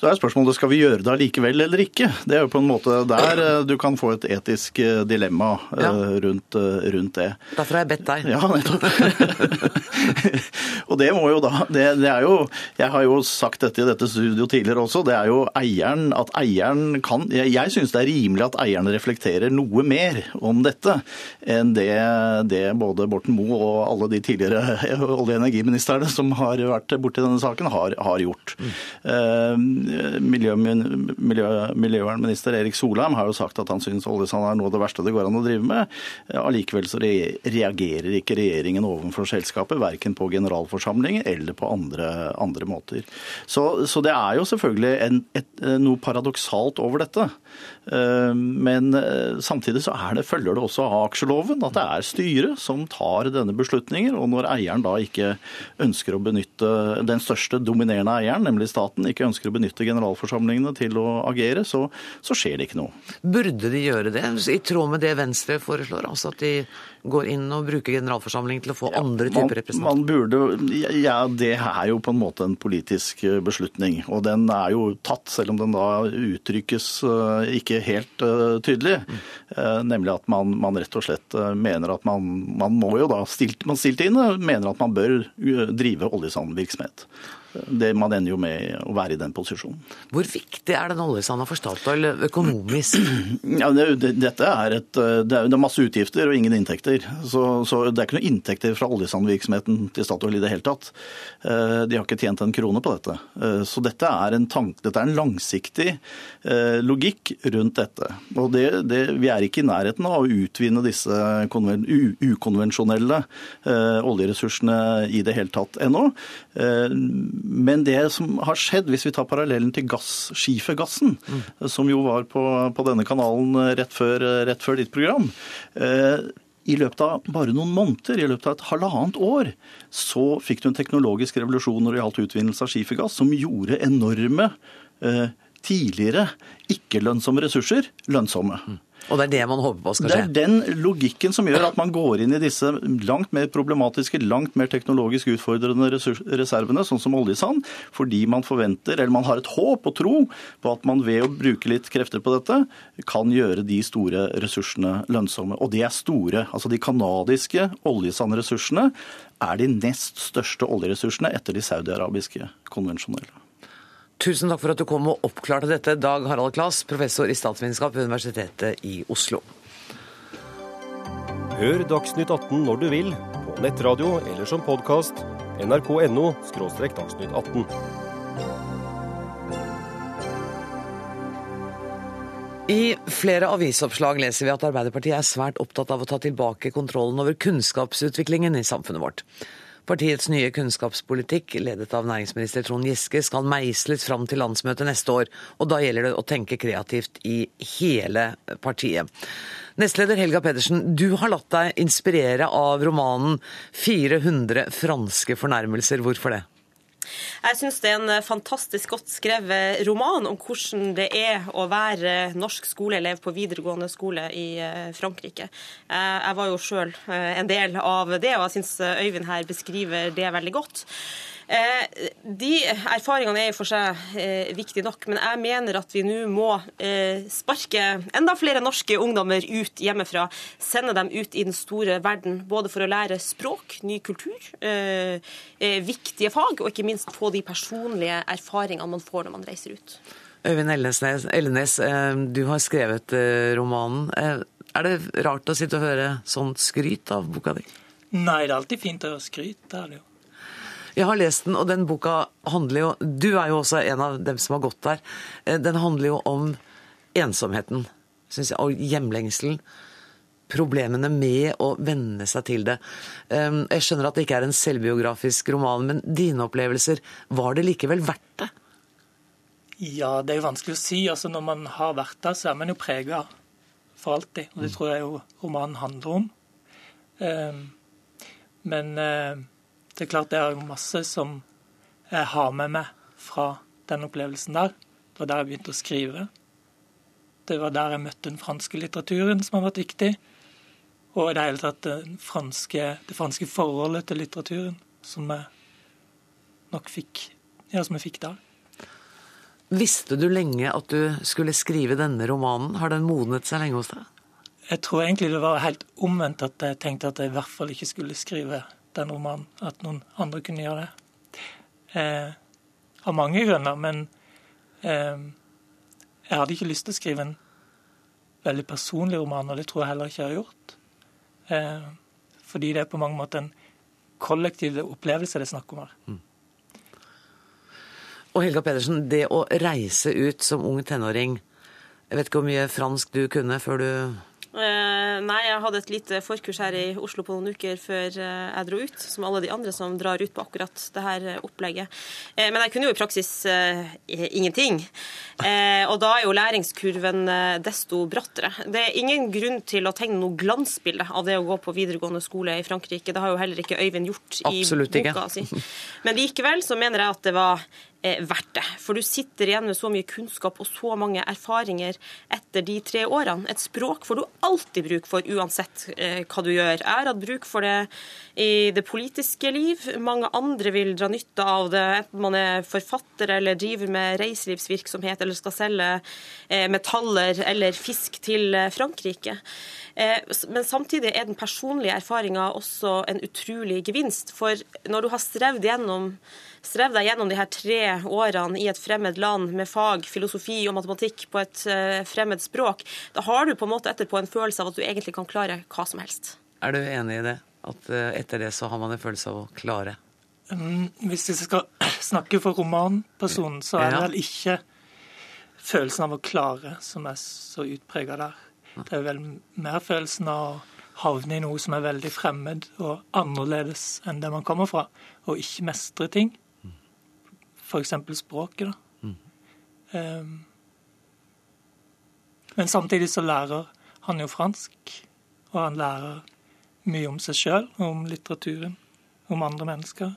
Så er spørsmålet skal vi gjøre det allikevel eller ikke. Det er jo på en måte der eh, du kan få et etisk eh, dilemma eh, Ja. rundt, rundt det. Derfor har jeg bedt deg. Ja, nettopp. og det må jo da det, det er jo Jeg har jo sagt dette i dette studio tidligere også. Det er jo eieren at eieren kan Jeg, jeg syns det er rimelig at eieren reflekterer noe mer om dette enn det, det både Borten Moe og alle de tidligere olje- og energiministrene som har vært borti denne saken, har, har gjort. Eh, miljø, miljø, miljøvernminister Erik Solheim har jo sagt at han syns oljesand er noe av det verste det går an å drive med. Allikevel så reagerer ikke regjeringen overfor selskapet, verken på generalforsamlingen eller på andre, andre måter. Så, så, det er jo selvfølgelig en, et, noe paradoksalt over dette. Men samtidig så det, følger det også av aksjeloven at det er styret som tar denne beslutningen. Og når eieren da ikke ønsker å benytte den største dominerende eieren, nemlig staten, ikke ønsker å benytte generalforsamlingene til å agere, så, så skjer det ikke noe. Burde de gjøre det, i tråd med det Venstre foreslår? Altså at de går inn og bruker generalforsamlingen til å få andre typer representanter? Man burde, ja, Det er jo på en måte en politisk eh, beslutning. Og den er jo tatt, selv om den da uttrykkes eh, ikke helt uh, tydelig. Uh, nemlig at man, man, rett og slett mener at man, man må jo da stilt, man stilt inn, mener at man bør drive oljesandvirksomhet det, man ender jo med å være i den posisjonen. Hvor viktig er den oljesanda for Statoil økonomisk? Ja, det, dette er et, det er, masse utgifter og ingen inntekter. Så, så det er ikke noen inntekter fra oljesandvirksomheten til Statoil i det hele tatt. Eh, de har ikke tjent en krone på dette. Eh, så dette er en, tank, dette er en langsiktig eh, logikk rundt dette. Og det, det, vi er ikke i nærheten av å utvinne disse ukonvensjonelle oljeressursene i det hele tatt ennå. Men det som har skjedd, hvis vi tar parallellen til gass, skifergassen, mm. som jo var på, på denne kanalen rett før, rett før ditt program eh, i løpet av bare noen måneder, i løpet av et halvannet år, så fikk du en teknologisk revolusjon når det gjaldt utvinnelse av skifergass, som gjorde enorme, eh, tidligere ikke-lønnsomme ressurser lønnsomme. Mm. Og det er det man håper på skal skje? Det er den logikken som gjør at man går inn i disse langt mer problematiske, langt mer teknologisk utfordrende reservene, sånn som oljesand, fordi man forventer, eller man har et håp og tro på at man ved å bruke litt krefter på dette, kan gjøre de store ressursene lønnsomme. Og de er store. Altså de kanadiske oljesandressursene er de nest største oljeressursene etter de saudi-arabiske konvensjonelle. Tusen takk for at du kom og oppklarte dette, Dag Harald Klas, professor i statsvitenskap ved Universitetet i Oslo. Hør Dagsnytt 18 når du vil, på nettradio eller som podkast. nrk.no – dagsnytt 18. I flere avisoppslag leser vi at Arbeiderpartiet er svært opptatt av å ta tilbake kontrollen over kunnskapsutviklingen i samfunnet vårt. Partiets nye kunnskapspolitikk, ledet av næringsminister Trond Giske, skal meisles fram til landsmøtet neste år, og da gjelder det å tenke kreativt i hele partiet. Nestleder Helga Pedersen, du har latt deg inspirere av romanen 400 franske fornærmelser. Hvorfor det? Jeg syns det er en eh, fantastisk godt skrevet roman om hvordan det er å være norsk skoleelev på videregående skole i eh, Frankrike. Eh, jeg var jo sjøl en del av det, og jeg syns Øyvind her beskriver det veldig godt. Eh, de erfaringene er i for seg eh, viktige nok, men jeg mener at vi nå må eh, sparke enda flere norske ungdommer ut hjemmefra. Sende dem ut i den store verden, både for å lære språk, ny kultur, viktige fag, og ikke minst få de personlige erfaringene man får når man reiser ut. Øyvind Ellenes, du har skrevet romanen. Er det rart å sitte og høre sånt skryt av boka di? Nei, det er alltid fint å høre skryt. Det er det jo. Jeg har lest den, og den boka handler jo Du er jo også en av dem som har gått der. Eh, den handler jo om ensomheten, jeg, og hjemlengselen. Problemene med å venne seg til det. Ehm, jeg skjønner at det ikke er en selvbiografisk roman, men dine opplevelser, var det likevel verdt det? Ja, det er jo vanskelig å si. Altså, når man har vært der, så er man jo prega for alltid. Og det mm. tror jeg jo romanen handler om. Ehm, men eh, det er klart det er masse som jeg har med meg fra den opplevelsen der. Det var der jeg begynte å skrive. Det var der jeg møtte den franske litteraturen, som har vært viktig. Og i det hele tatt det franske, det franske forholdet til litteraturen, som jeg nok fikk, ja, som jeg fikk der. Visste du lenge at du skulle skrive denne romanen? Har den modnet seg lenge hos deg? Jeg tror egentlig det var helt omvendt at jeg tenkte at jeg i hvert fall ikke skulle skrive den romanen, at noen andre kunne gjøre det. Eh, av mange grunner, men eh, jeg hadde ikke lyst til å skrive en veldig personlig roman, og det tror jeg heller ikke jeg har gjort. Eh, fordi det er på mange måter en kollektiv opplevelse det er snakk om her. Mm. Og Helga Pedersen, det å reise ut som ung tenåring Jeg vet ikke hvor mye fransk du kunne før du nei, jeg hadde et lite forkurs her i Oslo på noen uker før eh, jeg dro ut, som alle de andre som drar ut på akkurat det her eh, opplegget. Eh, men jeg kunne jo i praksis eh, ingenting. Eh, og da er jo læringskurven desto brattere. Det er ingen grunn til å tegne noe glansbilde av det å gå på videregående skole i Frankrike. Det har jo heller ikke Øyvind gjort i Absolutt ikke. boka si. Men likevel så mener jeg at det var eh, verdt det. For du sitter igjen med så mye kunnskap og så mange erfaringer etter de tre årene. Et språk får du alltid bruk for uansett eh, hva du gjør. Jeg har hatt bruk for det i det politiske liv. Mange andre vil dra nytte av det, enten man er forfatter eller driver med reiselivsvirksomhet eller skal selge eh, metaller eller fisk til eh, Frankrike. Men samtidig er den personlige erfaringa også en utrolig gevinst. For når du har strevd gjennom strevd deg gjennom de her tre årene i et fremmed land med fag, filosofi og matematikk på et eh, fremmed språk, da har du på en måte etterpå en følelse av at du egentlig kan klare hva som helst. Er du enig i det? At eh, etter det så har man en følelse av å klare? Mm, Hvis jeg skal snakke for romanpersonen, så er det vel ikke følelsen av å klare som er så utprega der. Det er vel mer følelsen av å havne i noe som er veldig fremmed og annerledes enn det man kommer fra, og ikke mestre ting. F.eks. språket, da. Um, men samtidig så lærer han jo fransk, og han lærer mye om seg sjøl, om litteraturen, om andre mennesker.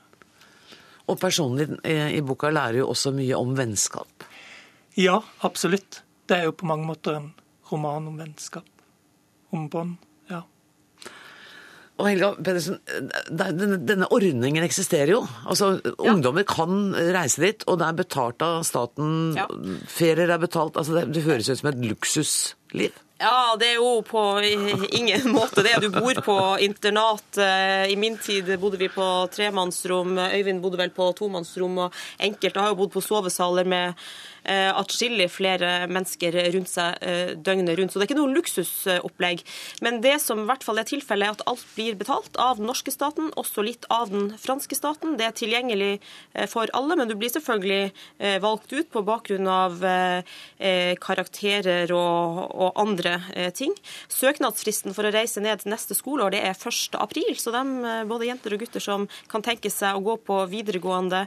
Og personen din eh, i boka lærer jo også mye om vennskap. Ja, absolutt. Det er jo på mange måter en roman om vennskap. Om bånd. Ja. Og Helga Pedersen, denne, denne ordningen eksisterer jo. Altså, Ungdommer kan reise dit, og det er betalt av staten. Ja. Ferier er betalt. Altså, det, det høres ut som et luksusliv. Ja, det er jo på ingen måte det. Du bor på internat. Eh, I min tid bodde vi på tremannsrom. Øyvind bodde vel på tomannsrom. Og enkelte har jo bodd på sovesaler med eh, atskillig flere mennesker rundt seg eh, døgnet rundt. Så det er ikke noe luksusopplegg. Men det som i hvert fall er tilfellet, er at alt blir betalt av den norske staten, også litt av den franske staten. Det er tilgjengelig eh, for alle, men du blir selvfølgelig eh, valgt ut på bakgrunn av eh, eh, karakterer og, og andre eh, ting. Søknadsfristen for å reise ned neste skoleår det er 1. april, så de, eh, både jenter og gutter som kan tenke seg å gå på videregående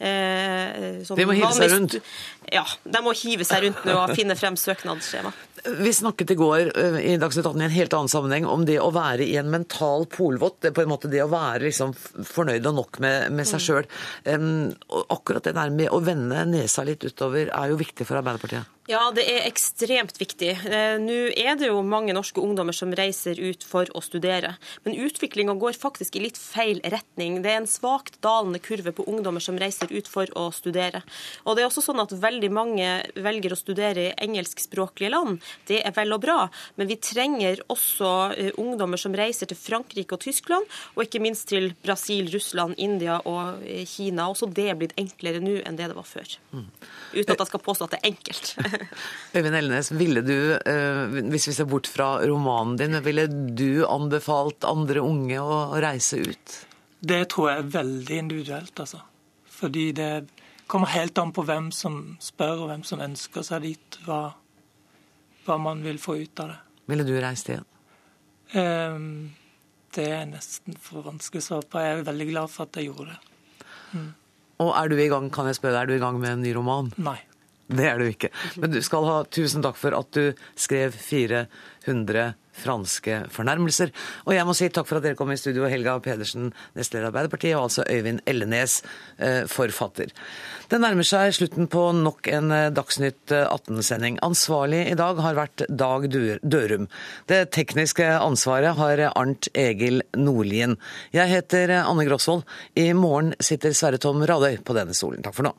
eh, sånn De må hive seg rundt. stu- Ja, de må hive seg rundt nå og finne frem søknadsskjema. Vi snakket i går eh, i Dagsnytt 18 i en helt annen sammenheng om det å være i en mental polvott. Det på en måte det å være liksom fornøyd og nok med, med seg sjøl. akkurat det der med å vende nesa litt utover er jo viktig for Arbeiderpartiet. Ja, det er ekstremt viktig. Eh, Nå er det jo mange norske ungdommer som reiser ut for å studere. Men utviklinga går faktisk i litt feil retning. Det er en svakt dalende kurve på ungdommer som reiser ut for å studere. Og det er også sånn at veldig mange velger å studere i engelskspråklige land. Det er vel og bra, men vi trenger også eh, ungdommer som reiser til Frankrike og Tyskland, og ikke minst til Brasil, Russland, India og eh, Kina. Også det er blitt enklere nå enn det det var før. Uten at jeg skal påstå at det er enkelt. Øyvind Elnes, ville du, eh, hvis vi ser bort fra romanen din, ville du anbefalt andre unge å reise ut? Det tror jeg er veldig individuelt, altså. Fordi det kommer helt an på hvem som spør, og hvem som ønsker seg dit, hva, hva man vil få ut av det. Ville du reist igjen? Um, det er nesten for vanskelig å svare på. Jeg er veldig glad for at jeg gjorde det. Og er du i gang, kan jeg spørre er du i gang med en ny roman? Nei. Det er du ikke. Men du skal ha tusen takk for at du skrev 400 franske fornærmelser. Og jeg må si takk for at dere kom i studio, Helga Pedersen, nestleder Arbeiderpartiet, og altså Øyvind Ellenes, eh, forfatter. Det nærmer seg slutten på nok en eh, Dagsnytt 18-sending. Ansvarlig i dag har vært Dag Dørum. Det tekniske ansvaret har Arnt Egil Nordlien. Jeg heter Anne Grosvold. I morgen sitter Sverre Tom Radøy på denne stolen. Takk for nå.